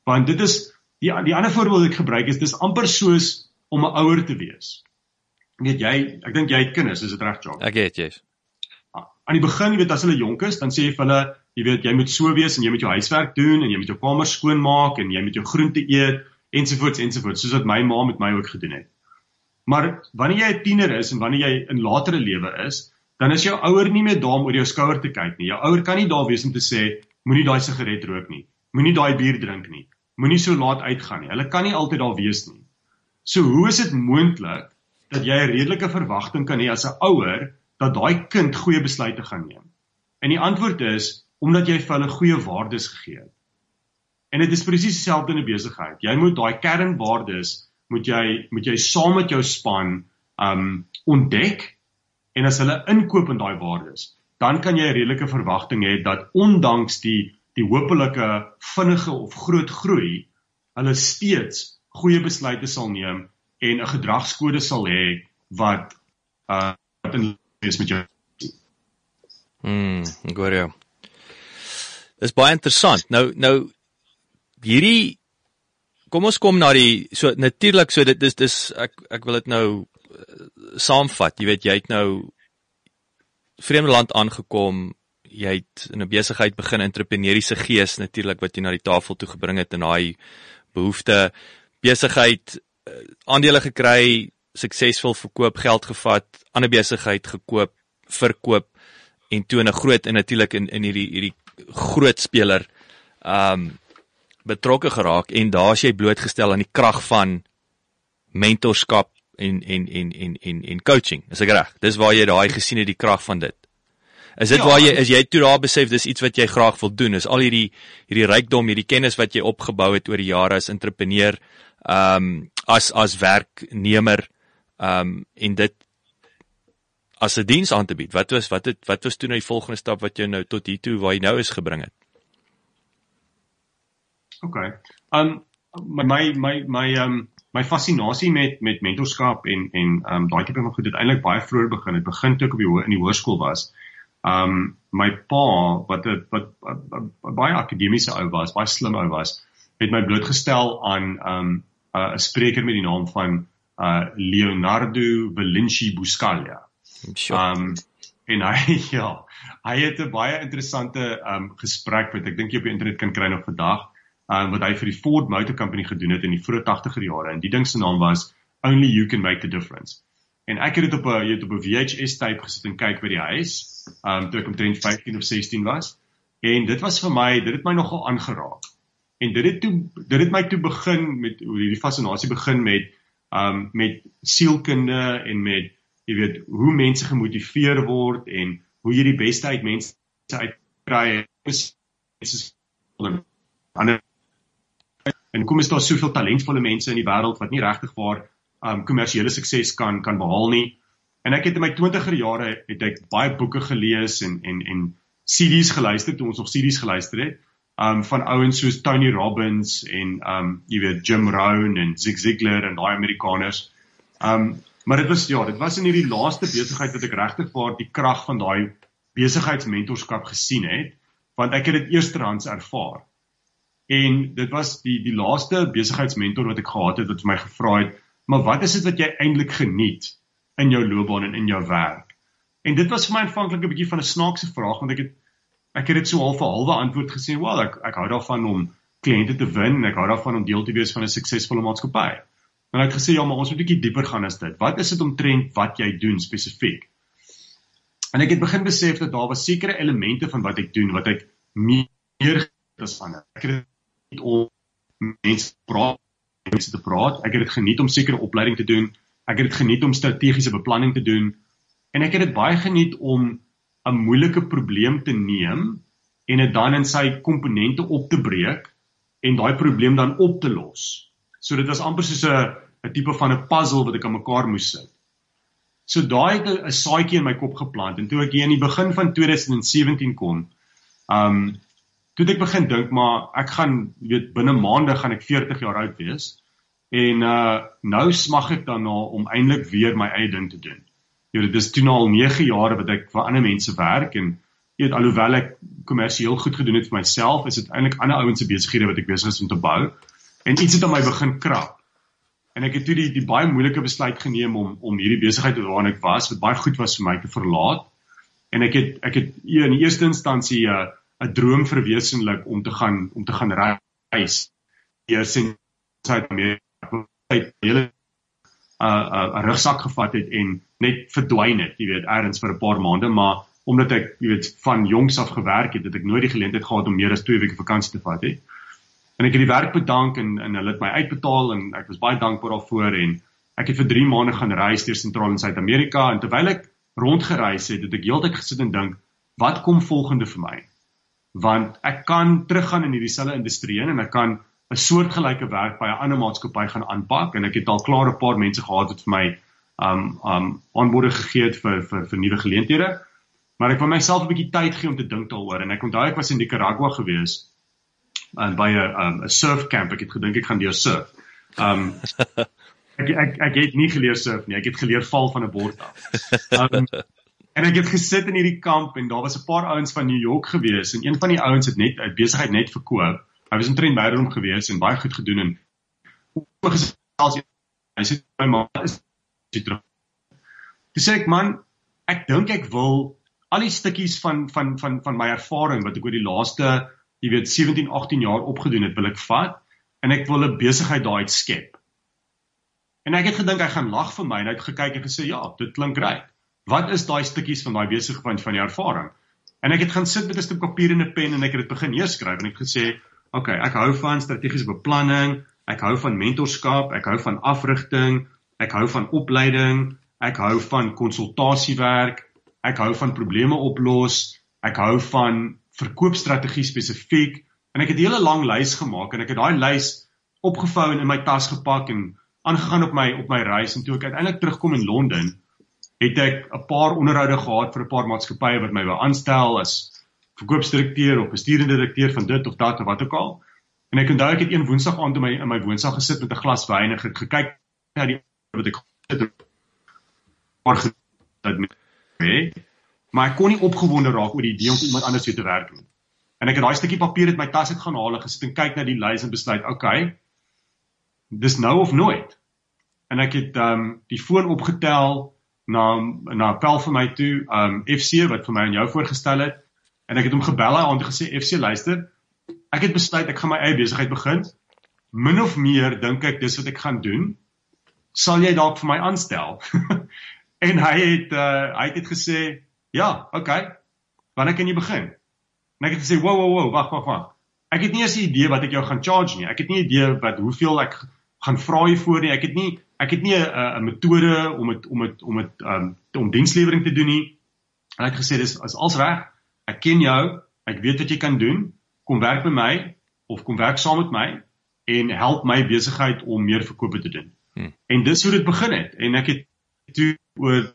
Want dit is die die ander voorbeeld wat ek gebruik is dis amper soos om 'n ouer te wees. Weet jy, ek dink jy het kinders, is dit reg, Jock? Ek het, yes. Aan die begin, jy weet as hulle jonk is, dan sê jy vir hulle, jy weet jy moet so wees en jy moet jou huiswerk doen en jy moet jou kamer skoon maak en jy moet jou groente eet ensovoorts ensovoorts, soos wat my ma met my ook gedoen het. Maar wanneer jy 'n tiener is en wanneer jy in latere lewe is, dan is jou ouer nie meer daar om oor jou skouer te kyk nie. Jou ouer kan nie daar wees om te sê moenie daai sigaret rook nie. Moenie daai bier drink nie. Moenie so laat uitgaan nie. Hulle kan nie altyd daar wees nie. So hoe is dit moontlik dat jy 'n redelike verwagting kan hê as 'n ouer dat daai kind goeie besluite gaan neem? En die antwoord is omdat jy vir hulle goeie waardes gegee het. En dit is presies dieselfde in 'n besigheid. Jy moet daai kernwaardes moet jy moet jy saam met jou span um ontdek en as hulle inkoop in daai waardes, dan kan jy 'n redelike verwagting hê dat ondanks die die hopelike vinnige of groot groei, hulle steeds goeie besluite sal neem en 'n gedragskode sal hê wat uh wat in is met jou. Mm, hoor jou. Dis baie interessant. Nou nou hierdie kom ons kom na die so natuurlik so dit is dis ek ek wil dit nou saamvat, jy weet jy het nou vreemde land aangekom, jy het in 'n besigheid begin entrepreneursiese gees natuurlik wat jy na die tafel toe gebring het en daai behoefte besigheid uh, aandele gekry, suksesvol verkoop, geld gevat, ander besigheid gekoop, verkoop en toe 'n groot en natuurlik in in hierdie hierdie groot speler um betrokke geraak en daar's jy blootgestel aan die krag van mentorskap en en en en en en coaching. Is ek reg? Dis waar jy daai gesien het die krag van dit. Is dit ja, waar jy is jy toe daar besef dis iets wat jy graag wil doen? Is al hierdie hierdie rykdom, hierdie kennis wat jy opgebou het oor die jare as entrepreneur, ehm um, as as werknemer, um, en dit as 'n diens aan te bied. Wat was wat het wat was toe nou die volgende stap wat jou nou tot hier toe waar jy nou is gebring het? OK. Um my my my ehm um, my fascinasie met met mentorskap en en ehm um, daai tipe van goed het eintlik baie vroeër begin. Dit begin toe ek op die in die hoërskool was. Ehm um, my pa wat het, wat, wat, wat, wat baie akademiese ou was, baie slim ou was, het my blootgestel aan ehm um, 'n uh, spreker met die naam van uh Leonardo Vinci Buscaglia. Um, en hy ja, hy het 'n baie interessante um, gesprek wat ek dink jy op die internet kan kry nog vandag um, wat hy vir die Ford Motor Company gedoen het in die vroeë 80er jare en die ding se naam was Only You Can Make the Difference. En ek het dit op 'n jy het op 'n VHS tape gesit en kyk by die huis, um toe ek omtrent 15 of 16 was. En dit was vir my, dit het my nogal aangeraak. En dit het toe dit het my toe begin met hierdie fascinasie begin met um met sielkunde en met jy weet hoe mense gemotiveer word en hoe jy die beste uit mense uitkry. Mense is ander En kom is daar soveel talentvolle mense in die wêreld wat nie regtig waar um kommersiële sukses kan kan behaal nie. En ek het in my 20er jare het ek baie boeke gelees en en en CD's geluister toe ons nog CD's geluister het. Um van ouens soos Tony Robbins en um jy weet Jim Rohn en Zig Ziglar en daai Amerikaners. Um maar dit was ja, dit was in hierdie laaste besigheid wat ek regtig waar die krag van daai besigheidsmentorskap gesien het, want ek het dit eerstehands ervaar. En dit was die die laaste besigheidsmentor wat ek gehad het wat vir my gevra het, "Maar wat is dit wat jy eintlik geniet in jou loopbaan en in jou werk?" En dit was vir my aanvanklik 'n bietjie van 'n snaakse vraag want ek het ek het dit so half 'n halwe antwoord gesê, "Wel, ek ek hou daarvan om kliënte te wen en ek hou daarvan om deel te wees van 'n suksesvolle maatskappy." En ek het gesê, "Ja, maar ons moet 'n bietjie dieper gaan as dit. Wat is dit omtrent wat jy doen spesifiek?" En ek het begin besef dat daar was sekere elemente van wat ek doen wat ek meer as ander. Ek het om mense praat mense te praat. Ek het dit geniet om sekere opleiding te doen. Ek het dit geniet om strategiese beplanning te doen en ek het dit baie geniet om 'n moeilike probleem te neem en dit dan in sy komponente op te breek en daai probleem dan op te los. So dit was amper soos 'n 'n tipe van 'n puzzle wat ek aan mekaar moes sit. So daai het 'n saadjie in my kop geplant en toe ek hier in die begin van 2017 kom, um toe ek begin dink maar ek gaan weet binne maande gaan ek 40 jaar oud wees en uh nou smag ek daarna om eintlik weer my eie ding te doen. Jy weet dit is toe nou al 9 jaar wat ek vir ander mense werk en jy weet alhoewel ek kommersieel goed gedoen het vir myself, is dit eintlik ander ouens se besighede wat ek besig is om te bou. En iets het aan my begin krap. En ek het toe die die baie moeilike besluit geneem om om hierdie besigheid waarin ek was, wat baie goed was vir my te verlaat. En ek het ek het in die eerste instansie 'n uh, 'n droom verwesenlik om te gaan om te gaan reis. Eers in Suid-Amerika, hele 'n uh, 'n uh, rugsak gevat het en net verdwyn het, jy weet, eers vir 'n paar maande, maar omdat ek, jy weet, van jongs af gewerk het, het ek nooit die geleentheid gehad om meer as 2 weke vakansie te vat nie. En ek het die werk bedank en en hulle het my uitbetaal en ek was baie dankbaar daarvoor en ek het vir 3 maande gaan reis deur Sentraal en Suid-Amerika en terwyl ek rondgereis het, het ek heeltyd gesit en dink, wat kom volgende vir my? Want ek kan teruggaan in hierdie selfde industrie en ek kan 'n soortgelyke werk by 'n ander maatskappy gaan aanpak en ek het al klaar 'n paar mense gehad wat vir my um um aanbode gegee het vir vir vir nuwe geleenthede. Maar ek wou myself 'n bietjie tyd gee om te dink daaroor en ek onthou ek was in Nicaragua gewees en by 'n um 'n surf camp. Ek het gedink ek gaan deur surf. Um ek, ek ek het nie geleer surf nie. Ek het geleer val van 'n bord af. Um En ek het gesit in hierdie kamp en daar was 'n paar ouens van New York gewees en een van die ouens het net 'n besigheid net verkoop Hy was omtrent meiderom gewees en baie goed gedoen en gesels hy sê my ma is terug. Dis ek man, ek dink ek wil al die stukkies van van van van my ervaring wat ek oor die laaste, jy weet 17, 18 jaar opgedoen het, wil ek vat en ek wil 'n besigheid daai skep. En ek het gedink hy gaan lag vir my en hy het gekyk en gesê ja, dit klink reg. Wat is daai stukkies van daai besigheid van die ervaring? En ek het gaan sit met 'n stuk papier en 'n pen en ek het dit begin neerskryf en ek het gesê OK, ek hou van strategiese beplanning, ek hou van mentorskap, ek hou van afrigting, ek hou van opleiding, ek hou van konsultasiewerk, ek hou van probleme oplos, ek hou van verkoopstrategie spesifiek en ek het 'n hele lang lys gemaak en ek het daai lys opgevou en in my tas gepak en aangegaan op my op my reis. En toe ek uiteindelik terugkom in Londen het ek 'n paar onderhoude gehad vir 'n paar maatskappye wat my wou aanstel as verkoopsdirekteur of bestuurende direkteur van dit of dat of wat ook al. En ek onthou ek het een woensdag aand in my in my woonstel gesit met 'n glas wyn en gekyk na die wat ek maar dat me maar ek kon nie opgewonde raak oor die idee om iemand anders te werk nie. En ek het daai stukkie papier uit my tas uit gaan haal en gesit en kyk na die lys en besluit, okay. Dis nou of nooit. En ek het ehm um, die foon opgetel na na 'n pel vir my toe, ehm um, FC wat vir my aan jou voorgestel het en ek het hom gebel en gesê FC luister ek het besluit ek gaan my eie besigheid begin. Min of meer dink ek dis wat ek gaan doen. Sal jy dalk vir my aanstel? En hy het uh, hy het gesê ja okay wanneer kan jy begin? En ek het gesê wow wow wow wag wag wag. Ek het nie eens 'n idee wat ek jou gaan charge nie. Ek het nie 'n idee wat hoeveel ek gaan vra hiervoor nie. Ek het nie ek het nie 'n 'n metode om dit om dit om dit um, om dienslewering te doen nie. En hy het gesê dis is als reg ek ken jou, ek weet wat jy kan doen, kom werk by my of kom werk saam met my en help my besigheid om meer verkope te doen. Hmm. En dis hoe dit begin het en ek het toe oor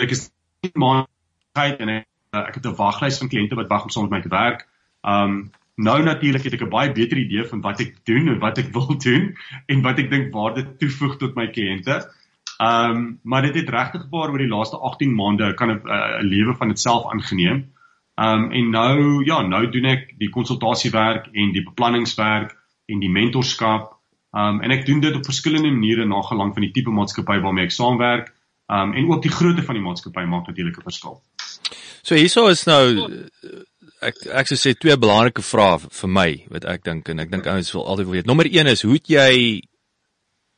ek is maand en ek, ek het 'n waglys van kliënte wat wag om saam met my te werk. Um nou natuurlik het ek 'n baie beter idee van wat ek doen en wat ek wil doen en wat ek dink waarde toevoeg tot my kliënte. Um maar dit het regtig waar oor die laaste 18 maande kan 'n 'n lewe van itself aangeneem. Um en nou ja, nou doen ek die konsultasiewerk en die beplanningswerk en die mentorskap. Um en ek doen dit op verskillende maniere na gelang van die tipe maatskappy waarmee ek saamwerk. Um en ook die grootte van die maatskappy maak natuurlik 'n verskil. So hierso is nou ek ek sou sê twee belangrike vrae vir my wat ek dink en ek dink ouens wil altyd wil weet. Nommer 1 is hoe het jy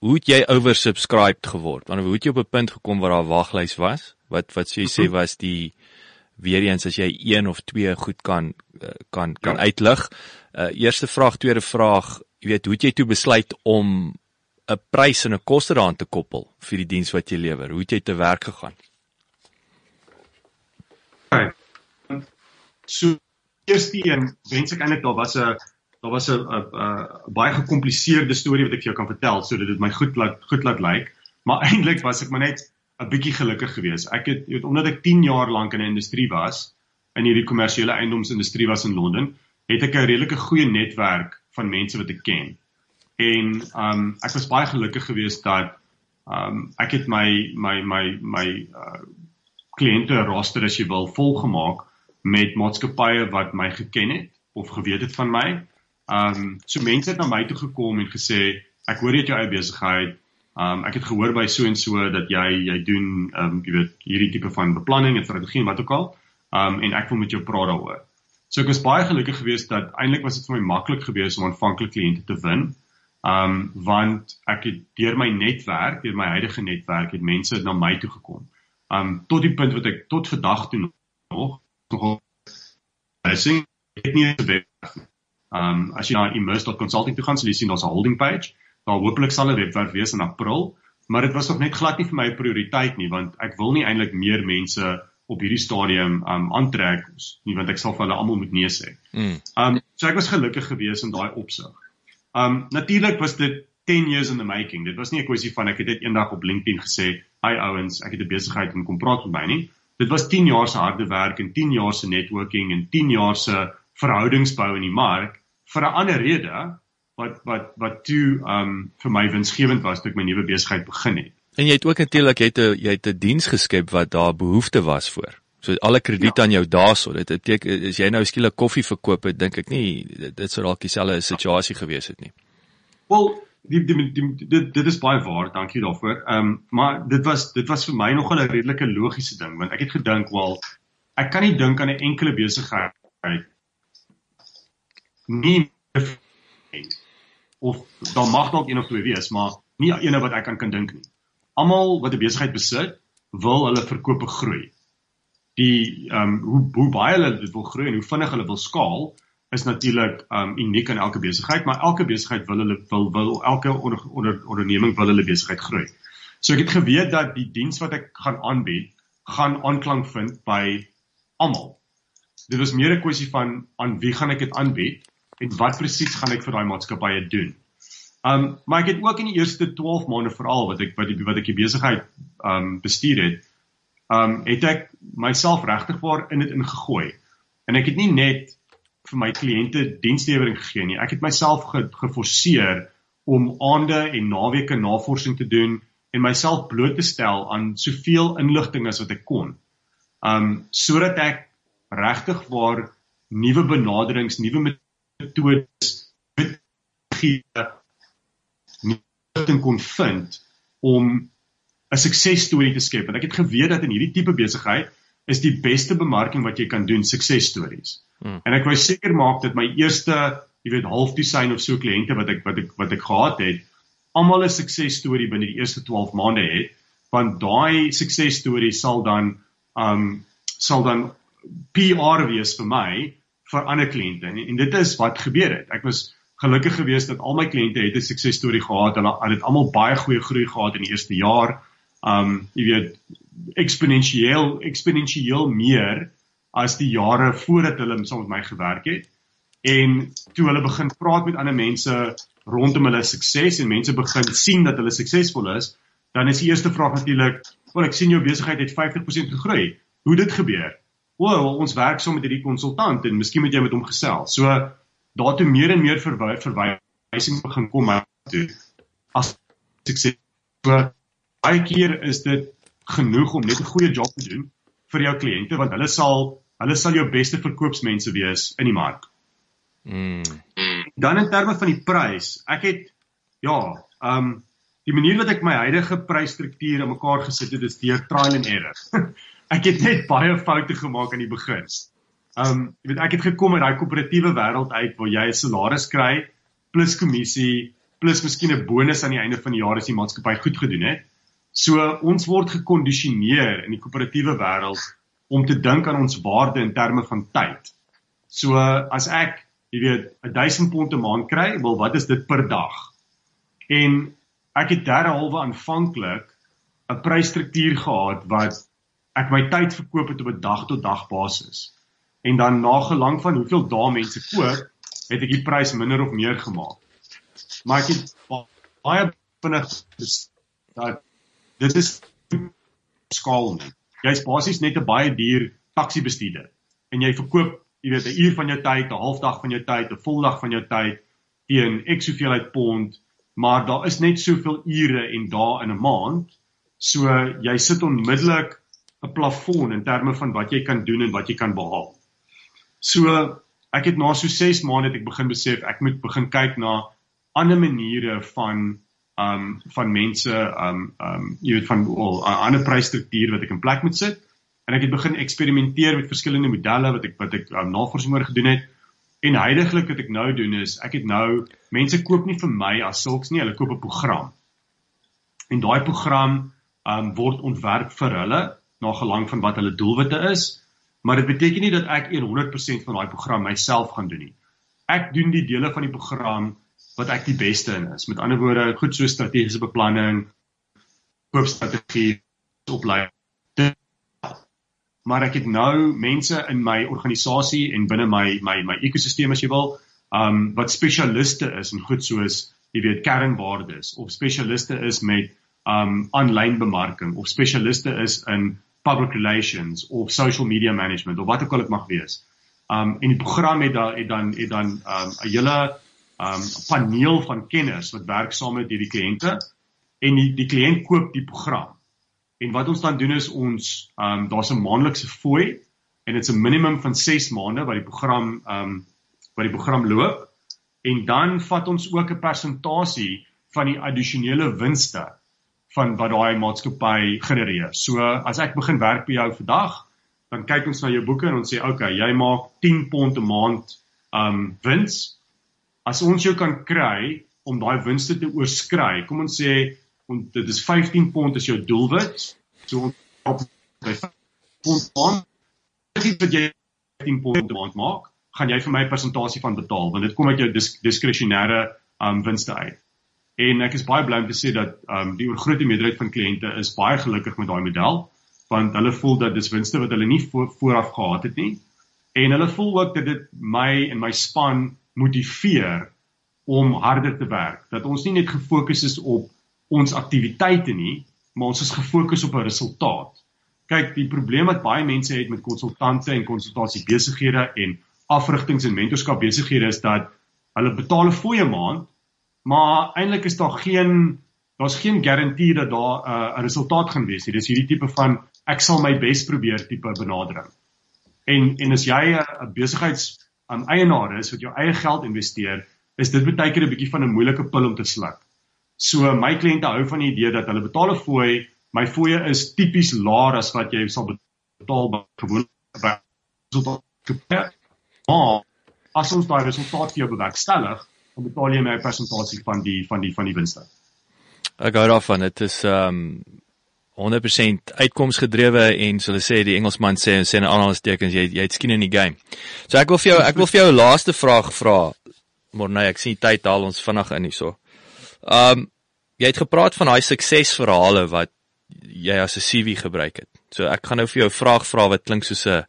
hoe het jy oversubscribed geword? Want hoe het jy op 'n punt gekom waar daar 'n waglys was? Wat wat sê jy sê was die weer eens as jy een of twee goed kan eh, kan kan ja. uitlig. Uh eerste vraag, tweede vraag, jy weet, hoe het jy toe besluit om 'n prys en 'n koste daaraan te koppel vir die diens wat jy lewer? Hoe het jy te werk gegaan? So eerste een, wens ek eintlik daar was 'n daar was 'n baie gekompliseerde storie wat ek vir jou kan vertel sodat dit my goed laat goed laat lyk. Maar eintlik was ek maar net 'n bietjie gelukkig geweest. Ek het weet omdat ek 10 jaar lank in 'n industrie was, in hierdie kommersiële eiendomsindustrie was in Londen, het ek 'n redelike goeie netwerk van mense wat ek ken. En um ek was baie gelukkig geweest dat um ek het my my my my uh kliënte roster as jy wil volgemaak met maatskappye wat my geken het of geweet het van my. Um so mense het na my toe gekom en gesê ek hoor jy het jou eie besigheid. Um ek het gehoor by so en so dat jy jy doen um jy weet hierdie tipe van beplanning en strategie en wat ook al. Um en ek wil met jou praat daaroor. So ek was baie gelukkig geweest dat eintlik was dit vir my maklik geweest om aanvanklik kliënte te win. Um want ek het deur my netwerk, deur my huidige netwerk het mense na my toe gekom. Um tot die punt wat ek tot vandag toe nog sien ek nie te webwerf. Um as jy na immerse.consulting toe gaan, sal jy sien daar's 'n holding page. Daar hopelik sal 'n webwerf wees in April, maar dit was nog net glad nie vir my 'n prioriteit nie want ek wil nie eintlik meer mense op hierdie stadium um aantrek nie want ek sal vir hulle almal moet nee sê. Mm. Um so ek was gelukkig geweest in daai opsig. Um natuurlik was dit 10 years in the making. Dit was nie 'n kwessie van ek het dit eendag op LinkedIn gesê, "Hi ouens, ek het 'n besigheid en kom praat met my nie." Dit was 10 jaar se harde werk en 10 jaar se networking en 10 jaar se verhoudingsbou in die mark vir 'n ander rede wat wat wat toe um vir my winsgewend was toe ek my nuwe besigheid begin het. En jy het ook natuurlik jy het 'n jy het 'n diens geskep wat daar behoefte was vir. So alle krediet ja. aan jou daarso. Dit beteken as jy nou skielik koffie verkoop het, dink ek nie dit, dit sou dalk dieselfde situasie gewees het nie. Wel, die, die, die, dit dit is baie waar. Dankie daarvoor. Ehm um, maar dit was dit was vir my nogal 'n redelike logiese ding want ek het gedink wel ek kan nie dink aan 'n enkele besigheid nie of daar mag dalk een of twee wees, maar nie eene wat ek aan kan dink nie almal wat 'n besigheid besit, wil hulle verkope groei. Die ehm um, hoe hoe baie hulle dit wil groei en hoe vinnig hulle wil skaal is natuurlik ehm um, uniek in elke besigheid, maar elke besigheid wil hulle wil wil elke onder, onder, onderneming wil hulle besigheid groei. So ek het geweet dat die diens wat ek gaan aanbied, gaan aanklank vind by almal. Dit was meer 'n kwessie van aan wie gaan ek dit aanbied en wat presies gaan ek vir daai maatskappye doen. Um maar ek het ook in die eerste 12 maande veral wat ek wat die wat ek die besigheid um bestuur het, um het ek myself regtig waar in dit ingegooi. En ek het nie net vir my kliënte dienslewering gegee nie. Ek het myself ge, geforseer om aande en naweke navorsing te doen en myself bloot te stel aan soveel inligting as wat ek kon. Um sodat ek regtig waar nuwe benaderings, nuwe metodes gee inligting kon vind om 'n suksesstorie te skep. En ek het geweet dat in hierdie tipe besigheid is die beste bemarking wat jy kan doen suksesstories. Hmm. En ek wou seker maak dat my eerste, jy weet, half dosyn of so kliënte wat ek wat ek wat ek gehad het, almal 'n suksesstorie binne die eerste 12 maande het, want daai suksesstorie sal dan um sal dan PR wees vir my vir ander kliënte. En, en dit is wat gebeur het. Ek was gelukkig geweest dat al my kliënte het 'n suksesstorie gehad. Hulle het almal baie goeie groei gehad in die eerste jaar. Um jy weet eksponensieel eksponensieel meer as die jare voordat hulle saam met my gewerk het. En toe hulle begin praat met ander mense rondom hulle sukses en mense begin sien dat hulle suksesvol is, dan is die eerste vraag natuurlik, "Wel, ek sien jou besigheid het 50% gegroei. Hoe dit gebeur?" O, well, ons werk saam so met hierdie konsultant en miskien moet jy met hom gesels. So daartoe meer en meer verwy verwysing begin kom toe as sukses. So baie keer is dit genoeg om net 'n goeie job te doen vir jou kliënte want hulle sal hulle sal jou beste verkoopsmense wees in die mark. Mm. Dan in terme van die prys, ek het ja, ehm um, die manier wat ek my huidige prysstruktuur in mekaar gesit het is deur trial and error. ek het net baie foute gemaak aan die begin. Um jy weet ek het gekom uit daai koöperatiewe wêreld uit waar jy 'n salaris kry plus kommissie plus miskien 'n bonus aan die einde van die jaar as die maatskappy goed gedoen het. So ons word gekondisioneer in die koöperatiewe wêreld om te dink aan ons waarde in terme van tyd. So as ek, jy weet, 1000 pond 'n maand kry, wel wat is dit per dag? En ek het derhalwe aanvanklik 'n prysstruktuur gehad wat ek my tyd verkoop het op 'n dag tot dag basis en dan na gelang van hoeveel dae mense koop, het ek die prys minder of meer gemaak. Maar ek het baie vinnig dat dit is skaal nie. Jy's basies net 'n baie duur taxi bestuurder en jy verkoop, jy weet, 'n uur van jou tyd, 'n halfdag van jou tyd, 'n voldag van jou tyd teen ek soveel uit pond, maar daar is net soveel ure en dae in 'n maand. So jy sit onmiddellik 'n plafon in terme van wat jy kan doen en wat jy kan behaal. So ek het na so 6 maande het ek begin besef ek moet begin kyk na ander maniere van um van mense um um jy weet van 'n well, ander prysstruktuur wat ek in plek moet sit. En ek het begin eksperimenteer met verskillende modelle wat ek wat ek um, navorsing oor gedoen het. En heidaglik wat ek nou doen is ek het nou mense koop nie vir my as sulks nie hulle koop 'n program. En daai program um word ontwerp vir hulle na gelang van wat hulle doelwitte is maar dit beteken nie dat ek 100% van daai program myself gaan doen nie. Ek doen die dele van die program wat ek die beste in is. Met ander woorde, goed so strategiese beplanning, koopstrategie, opleiding. Maar ek het nou mense in my organisasie en binne my my my ekosisteem as jy wil, um wat spesialiste is in goed soos jy weet kernwaardes of spesialiste is met um aanlyn bemarking of spesialiste is in public relations of social media management of wat ook al dit mag wees. Um en die program het dan het dan het dan um 'n hele um paneel van kenners wat werk saam met hierdie kliënte en die die kliënt koop die program. En wat ons dan doen is ons um daar's 'n maandelikse fooi en dit's 'n minimum van 6 maande wat die program um wat die program loop en dan vat ons ook 'n persentasie van die addisionele winste van wat daai maatskappy genereer. So as ek begin werk by jou vandag, dan kyk ons na jou boeke en ons sê, "Oké, okay, jy maak 10 pond 'n maand um wins. As ons jou kan kry om daai winste te oorskry, kom ons sê ons dit is 15 pond is jou doelwit. So ons op by pond aan wat jy 15 pond maand maak, gaan jy vir my 'n persentasie van betaal want dit kom uit jou disk, diskresionêre um winste uit. En ek is baie bly om te sê dat ehm um, die oorgrootste meerderheid van kliënte is baie gelukkig met daai model want hulle voel dat dis winste wat hulle nie voor, vooraf gehad het nie. En hulle voel ook dat dit my en my span motiveer om harder te werk. Dat ons nie net gefokus is op ons aktiwiteite nie, maar ons is gefokus op 'n resultaat. Kyk, die probleem wat baie mense het met konsultante en konsultasiebesighede en afrigtings en mentorskap besighede is dat hulle betaal 'n fooie maand maar eintlik is daar geen daar's geen garantie dat daar uh, 'n uh, resultaat gaan wees nie. Dis hierdie tipe van ek sal my bes probeer tipe benadering. En en as jy 'n besigheids aan um, eienaar is wat jou eie geld investeer, is dit baie keer 'n bietjie van 'n moeilike pil om te sluk. So my kliënte hou van die idee dat hulle betaal 'n fooi, my fooie is tipies laer as wat jy sal betaal by gewone resultaat. Maar as ons daai resultaat vir jou bewerkstellig, dan betaal jy my 'n persentasie van die van die van die winste. Ek hou daarvan. Dit is um 100% uitkomsgedrewe en so hulle sê die Engelsman sê en sê 'n ander tekens jy jy het skien in die game. So ek wil vir jou ek wil vir jou 'n laaste vraag vra. Nee, ek sien tyd haal ons vinnig in hierso. Um jy het gepraat van daai suksesverhale wat jy as 'n CV gebruik het. So ek gaan nou vir jou 'n vraag vra wat klink soos 'n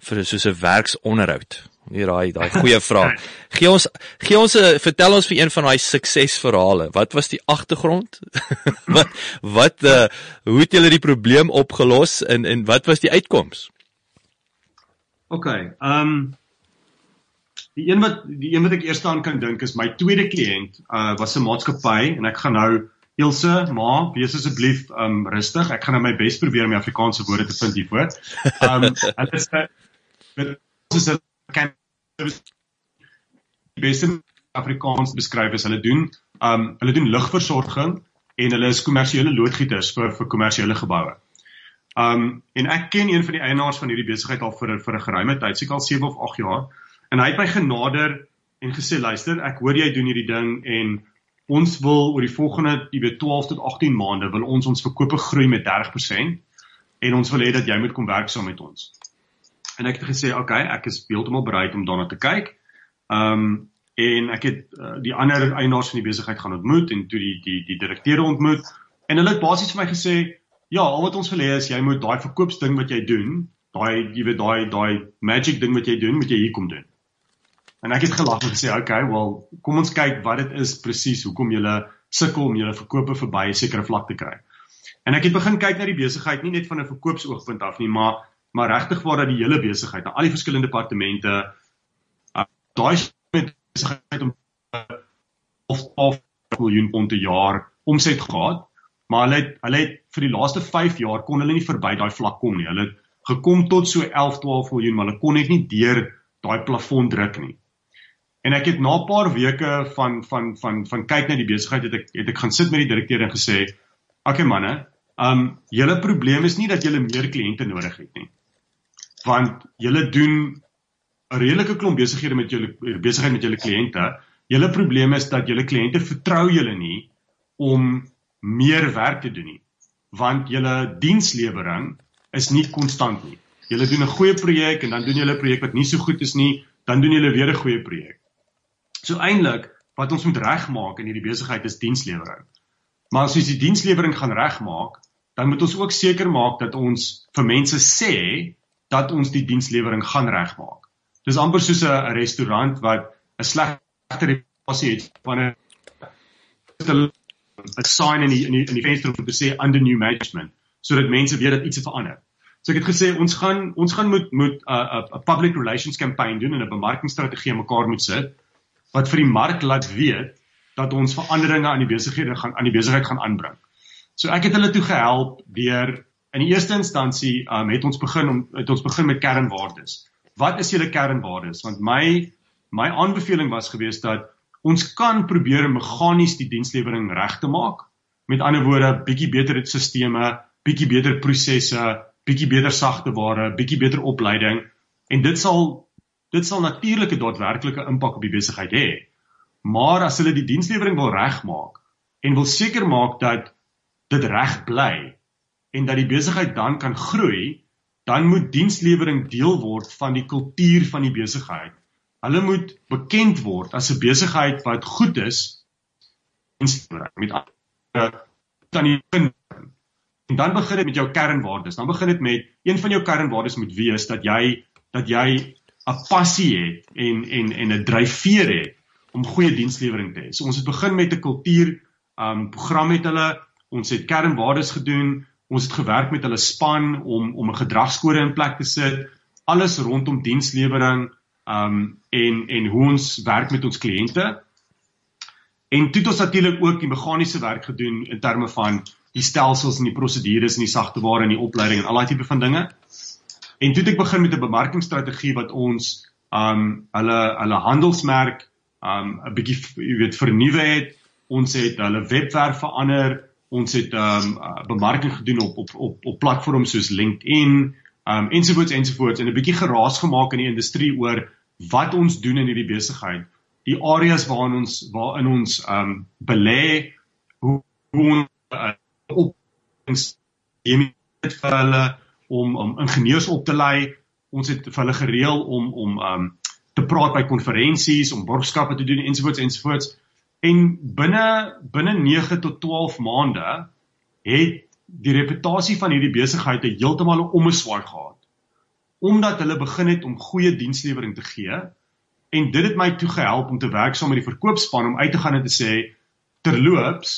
vir soos 'n werksonderhoud. Hier daai daai goeie vraag. Gee ons gee ons 'n vertel ons vir een van daai suksesverhale. Wat was die agtergrond? wat wat uh, hoe het julle die probleem opgelos en en wat was die uitkoms? OK. Ehm um, die een wat die een wat ek eers aan kan dink is my tweede kliënt uh was 'n maatskappy en ek gaan nou Ilse, ma, wees asseblief um rustig. Ek gaan nou my bes probeer om die Afrikaanse woorde te vind hiervoor. Um hulle is 'n is 'n beste Afrikaans beskryf is hulle doen um hulle doen lugversorging en hulle is kommersiële loodgieters vir vir kommersiële geboue. Um en ek ken een van die eienaars van hierdie besigheid al vir vir 'n geruime tyd, seker al 7 of 8 jaar. En hy het my genader en gesê luister, ek hoor jy doen hierdie ding en ons wil oor die volgende, jy weet 12 tot 18 maande wil ons ons verkope groei met 30% en ons wil hê dat jy moet kom werk saam met ons. En ek het gesê, "Oké, okay, ek is heeltemal bereid om daarna te kyk." Ehm um, en ek het uh, die ander eienaars van die besigheid gaan ontmoet en toe die die die direkteure ontmoet en hulle het basies vir my gesê, "Ja, al wat ons hê is jy moet daai verkoopsding wat jy doen, daai jy weet daai daai magic ding wat jy doen, moet jy hier kom doen." En ek het gelag en gesê, "Oké, okay, wel, kom ons kyk wat dit is presies, hoekom jy sukkel om jou verkope verby 'n sekere vlak te kry." En ek het begin kyk na die besigheid nie net van 'n verkoopsoogpunt af nie, maar maar regtig waar dat die hele besigheid, al die verskillende departemente uh, daai besigheid om of of miljoen pond per jaar omset gehad, maar hulle het hulle het vir die laaste 5 jaar kon hulle nie verby daai vlak kom nie. Hulle gekom tot so 11, 12 miljoen, maar hulle kon net nie deur daai plafon druk nie. En ek het na 'n paar weke van van van van kyk na die besigheid het ek het ek gaan sit met die direkteur en gesê, "Oké okay, manne, um julle probleem is nie dat julle meer kliënte nodig het nie. Want julle doen 'n redelike klomp besighede met julle besigheid met julle kliënte. Julle probleem is dat julle kliënte vertrou julle nie om meer werk te doen nie want julle dienslewering is nie konstant nie. Julle doen 'n goeie projek en dan doen julle 'n projek wat nie so goed is nie, dan doen julle weer 'n goeie projek. So eintlik wat ons moet regmaak in hierdie besigheid is dienslewering. Maar as ons die dienslewering gaan regmaak, dan moet ons ook seker maak dat ons vir mense sê dat ons die dienslewering gaan regmaak. Dis amper soos 'n restaurant wat 'n slegte reputasie het wanneer 'n sign in die in die in die venster te sê under new management sodat mense weet dat iets verander. So ek het gesê ons gaan ons gaan moet moet 'n uh, 'n uh, public relations campaign doen en 'n bemarkingsstrategie aan mekaar moet sit wat vir die mark laat weet dat ons veranderinge aan die besighede gaan aan die besigheid gaan aanbring. So ek het hulle toe gehelp deur in die eerste instansie um, het ons begin om het ons begin met kernwaardes. Wat is julle kernwaardes? Want my my aanbeveling was geweest dat ons kan probeer meganies die dienslewering reg te maak. Met ander woorde, bietjie beter stelsels, bietjie beter prosesse, bietjie beter sagteware, bietjie beter opleiding en dit sal dit sal natuurlike daadwerklike impak op die besigheid hê. Maar as hulle die dienslewering wil regmaak en wil seker maak dat dit reg bly en dat die besigheid dan kan groei, dan moet dienslewering deel word van die kultuur van die besigheid Hulle moet bekend word as 'n besigheid wat goed is met dan die en dan begin dit met jou kernwaardes. Dan begin dit met een van jou kernwaardes moet wees dat jy dat jy 'n passie het en en en 'n dryfveer het om goeie dienslewering te hê. So ons het begin met 'n kultuur um program met hulle. Ons het kernwaardes gedoen. Ons het gewerk met hulle span om om 'n gedragskode in plek te sit. Alles rondom dienslewering um en en hoe ons werk met ons kliënte. En toe het ons natuurlik ook die meganiese werk gedoen in terme van die stelsels en die prosedures en die sagteware en die opleiding en al daai tipe van dinge. En toe het ek begin met 'n bemarkingsstrategie wat ons um hulle hulle handelsmerk um 'n bietjie jy weet vernuwe het. Ons het hulle webwerf verander. Ons het um bemarking gedoen op op op op platforms soos LinkedIn, um ensovoorts ensovoorts en 'n bietjie geraas gemaak in die industrie oor wat ons doen in hierdie besigheid. Die areas waarin ons waarin ons um belê hoe hoe ons uh, op vir hulle om om ingenieurs op te lei. Ons het vir hulle gereël om om um te praat by konferensies, om borgskappe te doen ensovoorts ensovoorts. En binne binne 9 tot 12 maande het die reputasie van hierdie besigheid heeltemal 'n omswaai gehad. Omdat hulle begin het om goeie dienslewering te gee en dit het my toe gehelp om te werk saam met die verkoopspan om uit te gaan en te sê terloops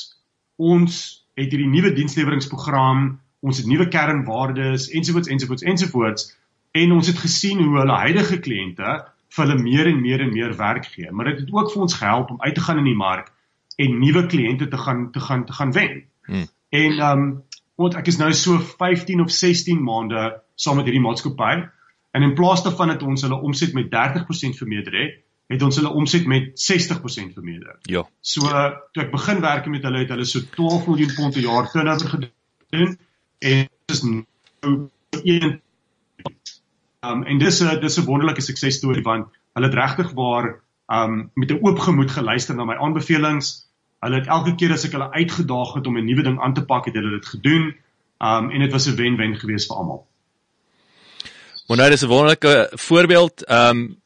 ons het hierdie nuwe diensleweringsprogram, ons het nuwe kernwaardes ensovoorts ensovoorts ensovoorts en ons het gesien hoe hulle huidige kliënte vir hulle meer en meer en meer werk gee, maar dit het ook vir ons gehelp om uit te gaan in die mark en nuwe kliënte te gaan te gaan te gaan wen. Hmm. En ehm um, want ek is nou so 15 of 16 maande saam met hierdie maatskappy en in plaas daarvan dat ons hulle omset met 30% vermeerder het, het ons hulle omset met 60% vermeerder. Ja. So toe ek begin werk met hulle het hulle so 12 miljoen pond per jaar turnover gedoen en dis nou een um en dis 'n dis 'n wonderlike suksesstorie want hulle het regtig waar um met 'n oop gemoed geluister na my aanbevelings Hulle het elke keer as ek hulle uitgedaag het om 'n nuwe ding aan te pak, het hulle dit gedoen. Um en dit was 'n wen-wen gewees vir almal. Maar nou dis 'n wonderlike voorbeeld. Um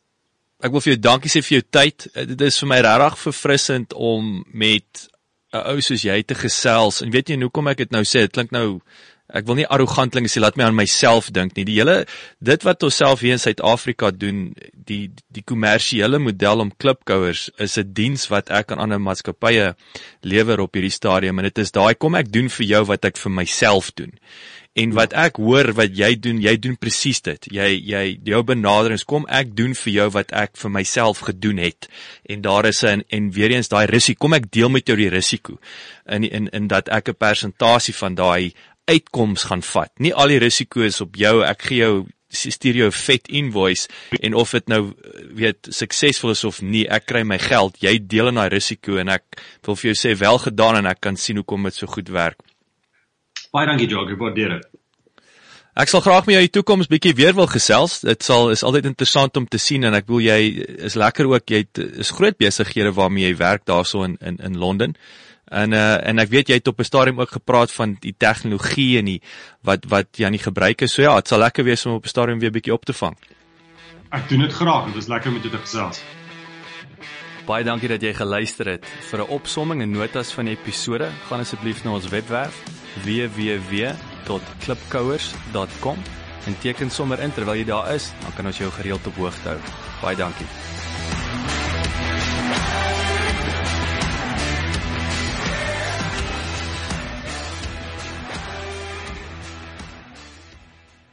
ek wil vir jou dankie sê vir jou tyd. Eh, dit is vir my regtig verfrissend om met 'n ou soos jy te gesels. En weet jy hoekom ek dit nou sê? Dit klink nou ek wil nie arrogant klink as jy laat my aan myself dink nie. Die hele dit wat ons self hier in Suid-Afrika doen, die die kommersiële model om klipkouers is 'n diens wat ek aan ander maatskappye lewer op hierdie stadium en dit is daai kom ek doen vir jou wat ek vir myself doen. En wat ek hoor wat jy doen, jy doen presies dit. Jy jy jou benaderings kom ek doen vir jou wat ek vir myself gedoen het. En daar is 'n en weer eens daai risiko, kom ek deel met jou die risiko. In in in dat ek 'n persentasie van daai uitkoms gaan vat. Nie al die risiko's op jou, ek gee jou stuur jou vet invoice en of dit nou weet suksesvol is of nie, ek kry my geld. Jy deel in daai risiko en ek wil vir jou sê wel gedaan en ek kan sien hoekom dit so goed werk. Baie dankie Jacques, waardeer dit. Ek sal graag met jou in die toekoms bietjie weer wil gesels. Dit sal is altyd interessant om te sien en ek wil jy is lekker ook jy het, is groot besighede waarmee jy werk daarso in in in Londen. En uh en ek weet jy het op 'n stadium ook gepraat van die tegnologie en die wat wat jy aan die gebruik is. So ja, dit sal lekker wees om op 'n stadium weer bietjie op te vang. Ek doen dit graag. Dit is lekker met jou te gesels. Baie dankie dat jy geluister het. Vir 'n opsomming en notas van die episode, gaan asseblief na ons webwerf www.klipkouers.com en teken sommer in terwyl jy daar is, dan kan ons jou gereeld op hoogte hou. Baie dankie.